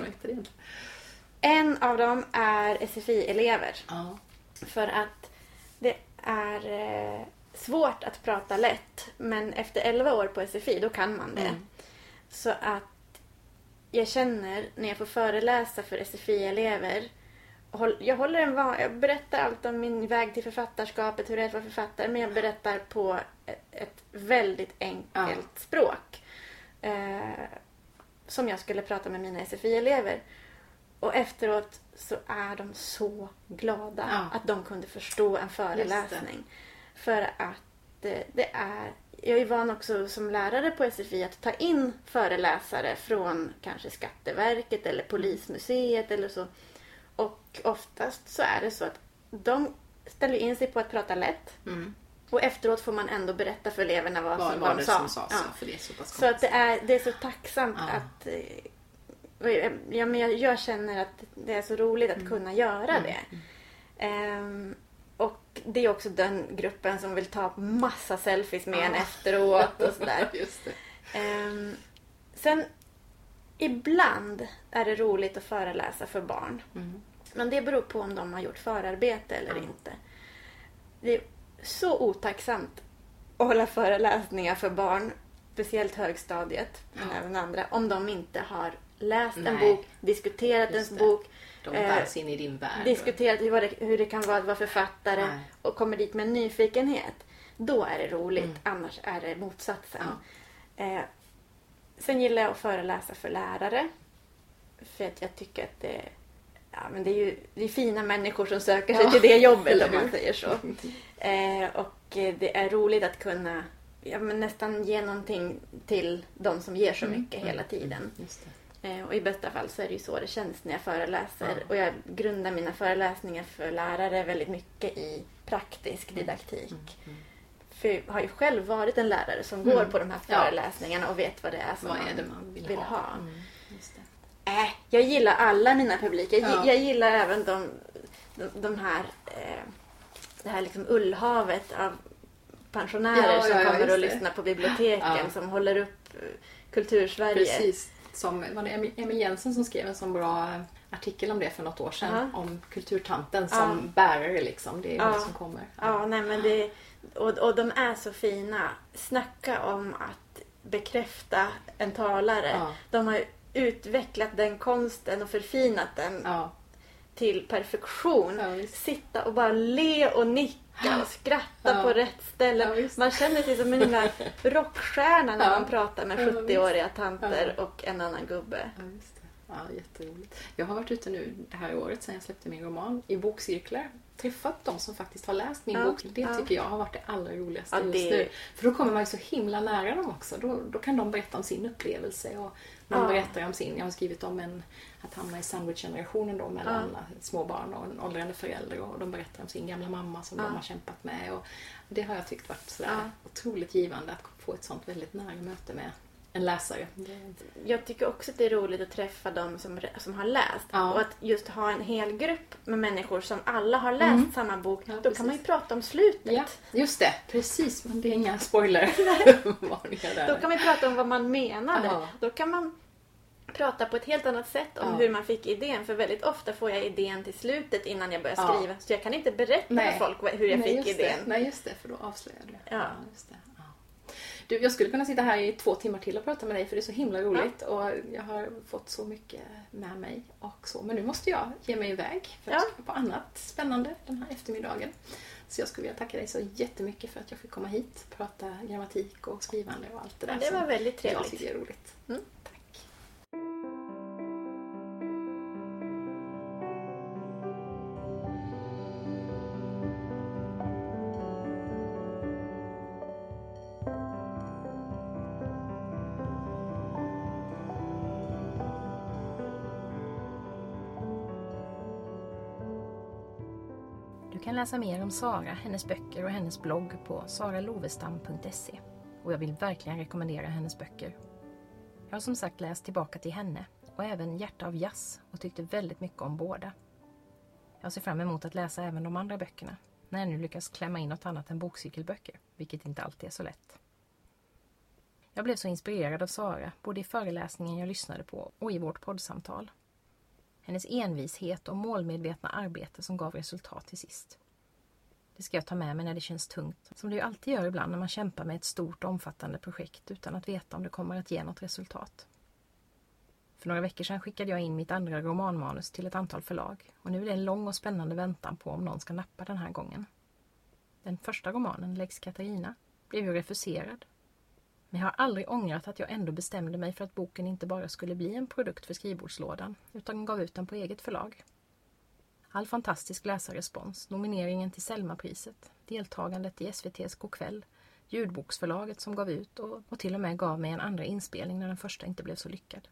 en av dem är SFI-elever. Ja. För att det är eh, svårt att prata lätt. Men efter 11 år på SFI, då kan man det. Mm. Så att jag känner när jag får föreläsa för SFI-elever jag håller en van, jag berättar allt om min väg till författarskapet, hur det är att vara författare, men jag berättar på ett, väldigt enkelt ja. språk. Eh, som jag skulle prata med mina SFI-elever. Och efteråt så är de så glada ja. att de kunde förstå en föreläsning. För att det, det är jag är van också som lärare på SFI att ta in föreläsare från kanske Skatteverket eller Polismuseet eller så. Och oftast så är det så att de ställer in sig på att prata lätt. Mm. Och efteråt får man ändå berätta för eleverna vad, vad som var de sa. Som sa ja. så, det är så, så att det är, det är så tacksamt ja. att eh, ja, men jag, jag, känner att det är så roligt att mm. kunna göra mm. det. Um, och det är också den gruppen som vill ta massa selfies med ah. en efteråt och sådär. Um, sen ibland är det roligt att föreläsa för barn. Mm. Men det beror på om de har gjort förarbete eller mm. inte. Det är så otacksamt att hålla föreläsningar för barn, speciellt högstadiet, men även andra, om de inte har läst Nej. en bok, diskuterat en bok, de bärs eh, in i din värld. Diskuterat hur det, hur det kan vara att vara författare Nej. och kommer dit med en nyfikenhet. Då är det roligt, mm. annars är det motsatsen. Ja. Eh, sen gillar jag att föreläsa för lärare. För att jag tycker att det, ja, men det är ju det är fina människor som söker sig ja. till det jobbet om man säger så. Eh, och det är roligt att kunna ja, men nästan ge någonting till de som ger så mm. mycket mm. hela tiden. Eh, och i bästa fall så är det ju så det känns när jag föreläser. Ja. Och jag grundar mina föreläsningar för lärare väldigt mycket i praktisk mm. didaktik. Mm. Mm. För jag har ju själv varit en lärare som går mm. på de här föreläsningarna ja. och vet vad det är som vad är det man vill, vill ha. ha. Mm. Äh, jag gillar alla mina publiker. Ja. Jag gillar även de, de, de här, eh, det här liksom ullhavet av pensionärer som kommer och lyssnar på biblioteken, som håller upp eh, Kultursverige. Precis som, var det Emil Jensen som skrev en sån bra artikel om det för något år sedan. Uh -huh. Om kulturtanten som uh. bärare liksom. Det är uh. det som kommer. Ja, nej men det, och, och de är så fina. Snacka om att bekräfta en talare. De har utvecklat den konsten och förfinat den till perfektion. Sitta och bara le och nicka och skratta ja. på rätt ställe. Ja, man känner sig som en lilla rockstjärna när man pratar med 70-åriga tanter och en annan gubbe. Ja, jätteroligt. Jag har varit ute nu det här året sedan jag släppte min roman i bokcirklar. Träffat de som faktiskt har läst min ja, bok. Det ja. tycker jag har varit det allra roligaste ja, just nu. För då kommer man ju så himla nära dem också. Då, då kan de berätta om sin upplevelse och de berättar om sin, jag har skrivit om en, att hamna i sandwich-generationen då mellan ja. små barn och en åldrande förälder och de berättar om sin gamla mamma som ja. de har kämpat med. Och det har jag tyckt varit sådär ja. otroligt givande att få ett sånt väldigt nära möte med en läsare. Jag tycker också att det är roligt att träffa de som, som har läst. Ja. Och att just ha en hel grupp med människor som alla har läst mm. samma bok. Ja, då precis. kan man ju prata om slutet. Ja, just det. Precis, men det är inga spoiler. då kan vi prata om vad man menade. Ja. Då kan man prata på ett helt annat sätt om hur man fick idén. För väldigt ofta får jag idén till slutet innan jag börjar skriva. Så jag kan inte berätta Nej. för folk hur jag Nej, fick idén. Det. Nej, just det. För då avslöjar du. Ja. just det. Du, jag skulle kunna sitta här i två timmar till och prata med dig för det är så himla roligt ja. och jag har fått så mycket med mig och så. Men nu måste jag ge mig iväg för att ja. på annat spännande den här eftermiddagen. Så jag skulle vilja tacka dig så jättemycket för att jag fick komma hit och prata grammatik och skrivande och allt det där. Ja, det var väldigt trevligt. Jag tycker är roligt. Mm. Kan läsa mer om Sara, hennes böcker och hennes blogg på saralovestam.se. Och jag vill verkligen rekommendera hennes böcker. Jag har som sagt läst tillbaka till henne och även Hjärta av jazz och tyckte väldigt mycket om båda. Jag ser fram emot att läsa även de andra böckerna när jag nu lyckas klämma in något annat än bokcykelböcker, vilket inte alltid är så lätt. Jag blev så inspirerad av Sara, både i föreläsningen jag lyssnade på och i vårt poddsamtal. Hennes envishet och målmedvetna arbete som gav resultat till sist. Det ska jag ta med mig när det känns tungt, som det ju alltid gör ibland när man kämpar med ett stort och omfattande projekt utan att veta om det kommer att ge något resultat. För några veckor sedan skickade jag in mitt andra romanmanus till ett antal förlag och nu är det en lång och spännande väntan på om någon ska nappa den här gången. Den första romanen, Lex Katarina, blev ju refuserad. Men jag har aldrig ångrat att jag ändå bestämde mig för att boken inte bara skulle bli en produkt för skrivbordslådan utan gav ut den på eget förlag. All fantastisk läsarrespons, nomineringen till Selmapriset, deltagandet i SVTs Go'kväll, ljudboksförlaget som gav ut och, och till och med gav mig en andra inspelning när den första inte blev så lyckad.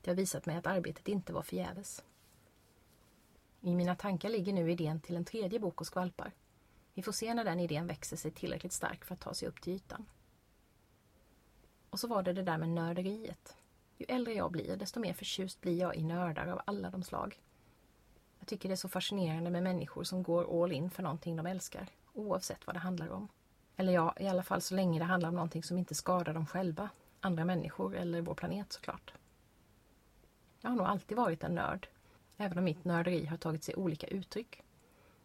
Det har visat mig att arbetet inte var förgäves. I mina tankar ligger nu idén till en tredje bok och skvalpar. Vi får se när den idén växer sig tillräckligt stark för att ta sig upp till ytan. Och så var det det där med nörderiet. Ju äldre jag blir, desto mer förtjust blir jag i nördar av alla de slag. Jag tycker det är så fascinerande med människor som går all in för någonting de älskar, oavsett vad det handlar om. Eller ja, i alla fall så länge det handlar om någonting som inte skadar dem själva, andra människor eller vår planet såklart. Jag har nog alltid varit en nörd, även om mitt nörderi har tagit sig olika uttryck.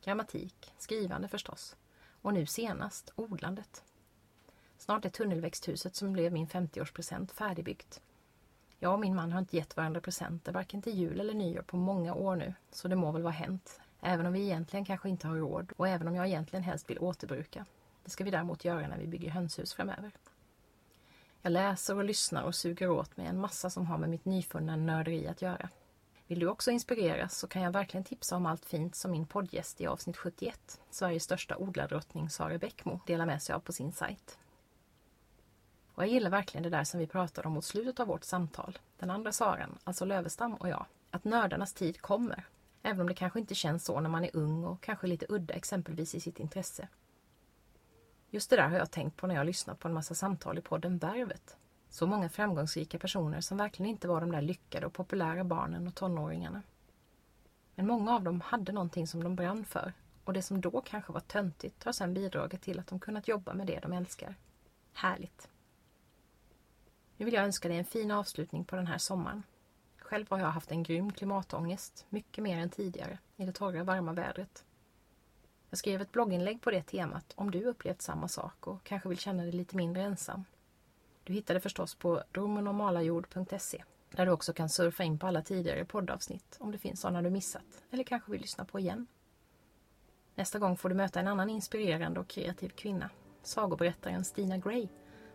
Grammatik, skrivande förstås, och nu senast odlandet. Snart är tunnelväxthuset som blev min 50-årspresent färdigbyggt. Jag och min man har inte gett varandra presenter varken till jul eller nyår på många år nu, så det må väl vara hänt. Även om vi egentligen kanske inte har råd och även om jag egentligen helst vill återbruka. Det ska vi däremot göra när vi bygger hönshus framöver. Jag läser och lyssnar och suger åt mig en massa som har med mitt nyfunna nörderi att göra. Vill du också inspireras så kan jag verkligen tipsa om allt fint som min poddgäst i avsnitt 71, Sveriges största odlardrottning Sara Bäckmo, delar med sig av på sin sajt. Och jag gillar verkligen det där som vi pratade om mot slutet av vårt samtal, den andra Saran, alltså Lövestam och jag, att nördarnas tid kommer. Även om det kanske inte känns så när man är ung och kanske lite udda exempelvis i sitt intresse. Just det där har jag tänkt på när jag lyssnat på en massa samtal i podden Värvet. Så många framgångsrika personer som verkligen inte var de där lyckade och populära barnen och tonåringarna. Men många av dem hade någonting som de brann för och det som då kanske var töntigt har sedan bidragit till att de kunnat jobba med det de älskar. Härligt! Nu vill jag önska dig en fin avslutning på den här sommaren. Själv har jag haft en grym klimatångest, mycket mer än tidigare, i det torra varma vädret. Jag skrev ett blogginlägg på det temat om du upplevt samma sak och kanske vill känna dig lite mindre ensam. Du hittar det förstås på romenormalajord.se där du också kan surfa in på alla tidigare poddavsnitt om det finns sådana du missat eller kanske vill lyssna på igen. Nästa gång får du möta en annan inspirerande och kreativ kvinna, sagoberättaren Stina Gray,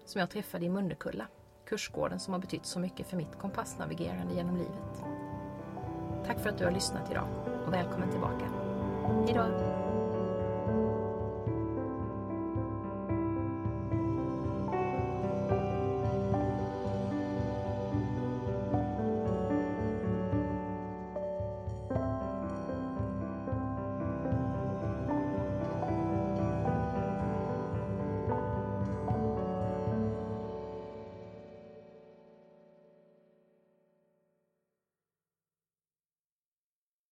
som jag träffade i Munnekulla, kursgården som har betytt så mycket för mitt kompassnavigerande genom livet. Tack för att du har lyssnat idag och välkommen tillbaka. Hejdå!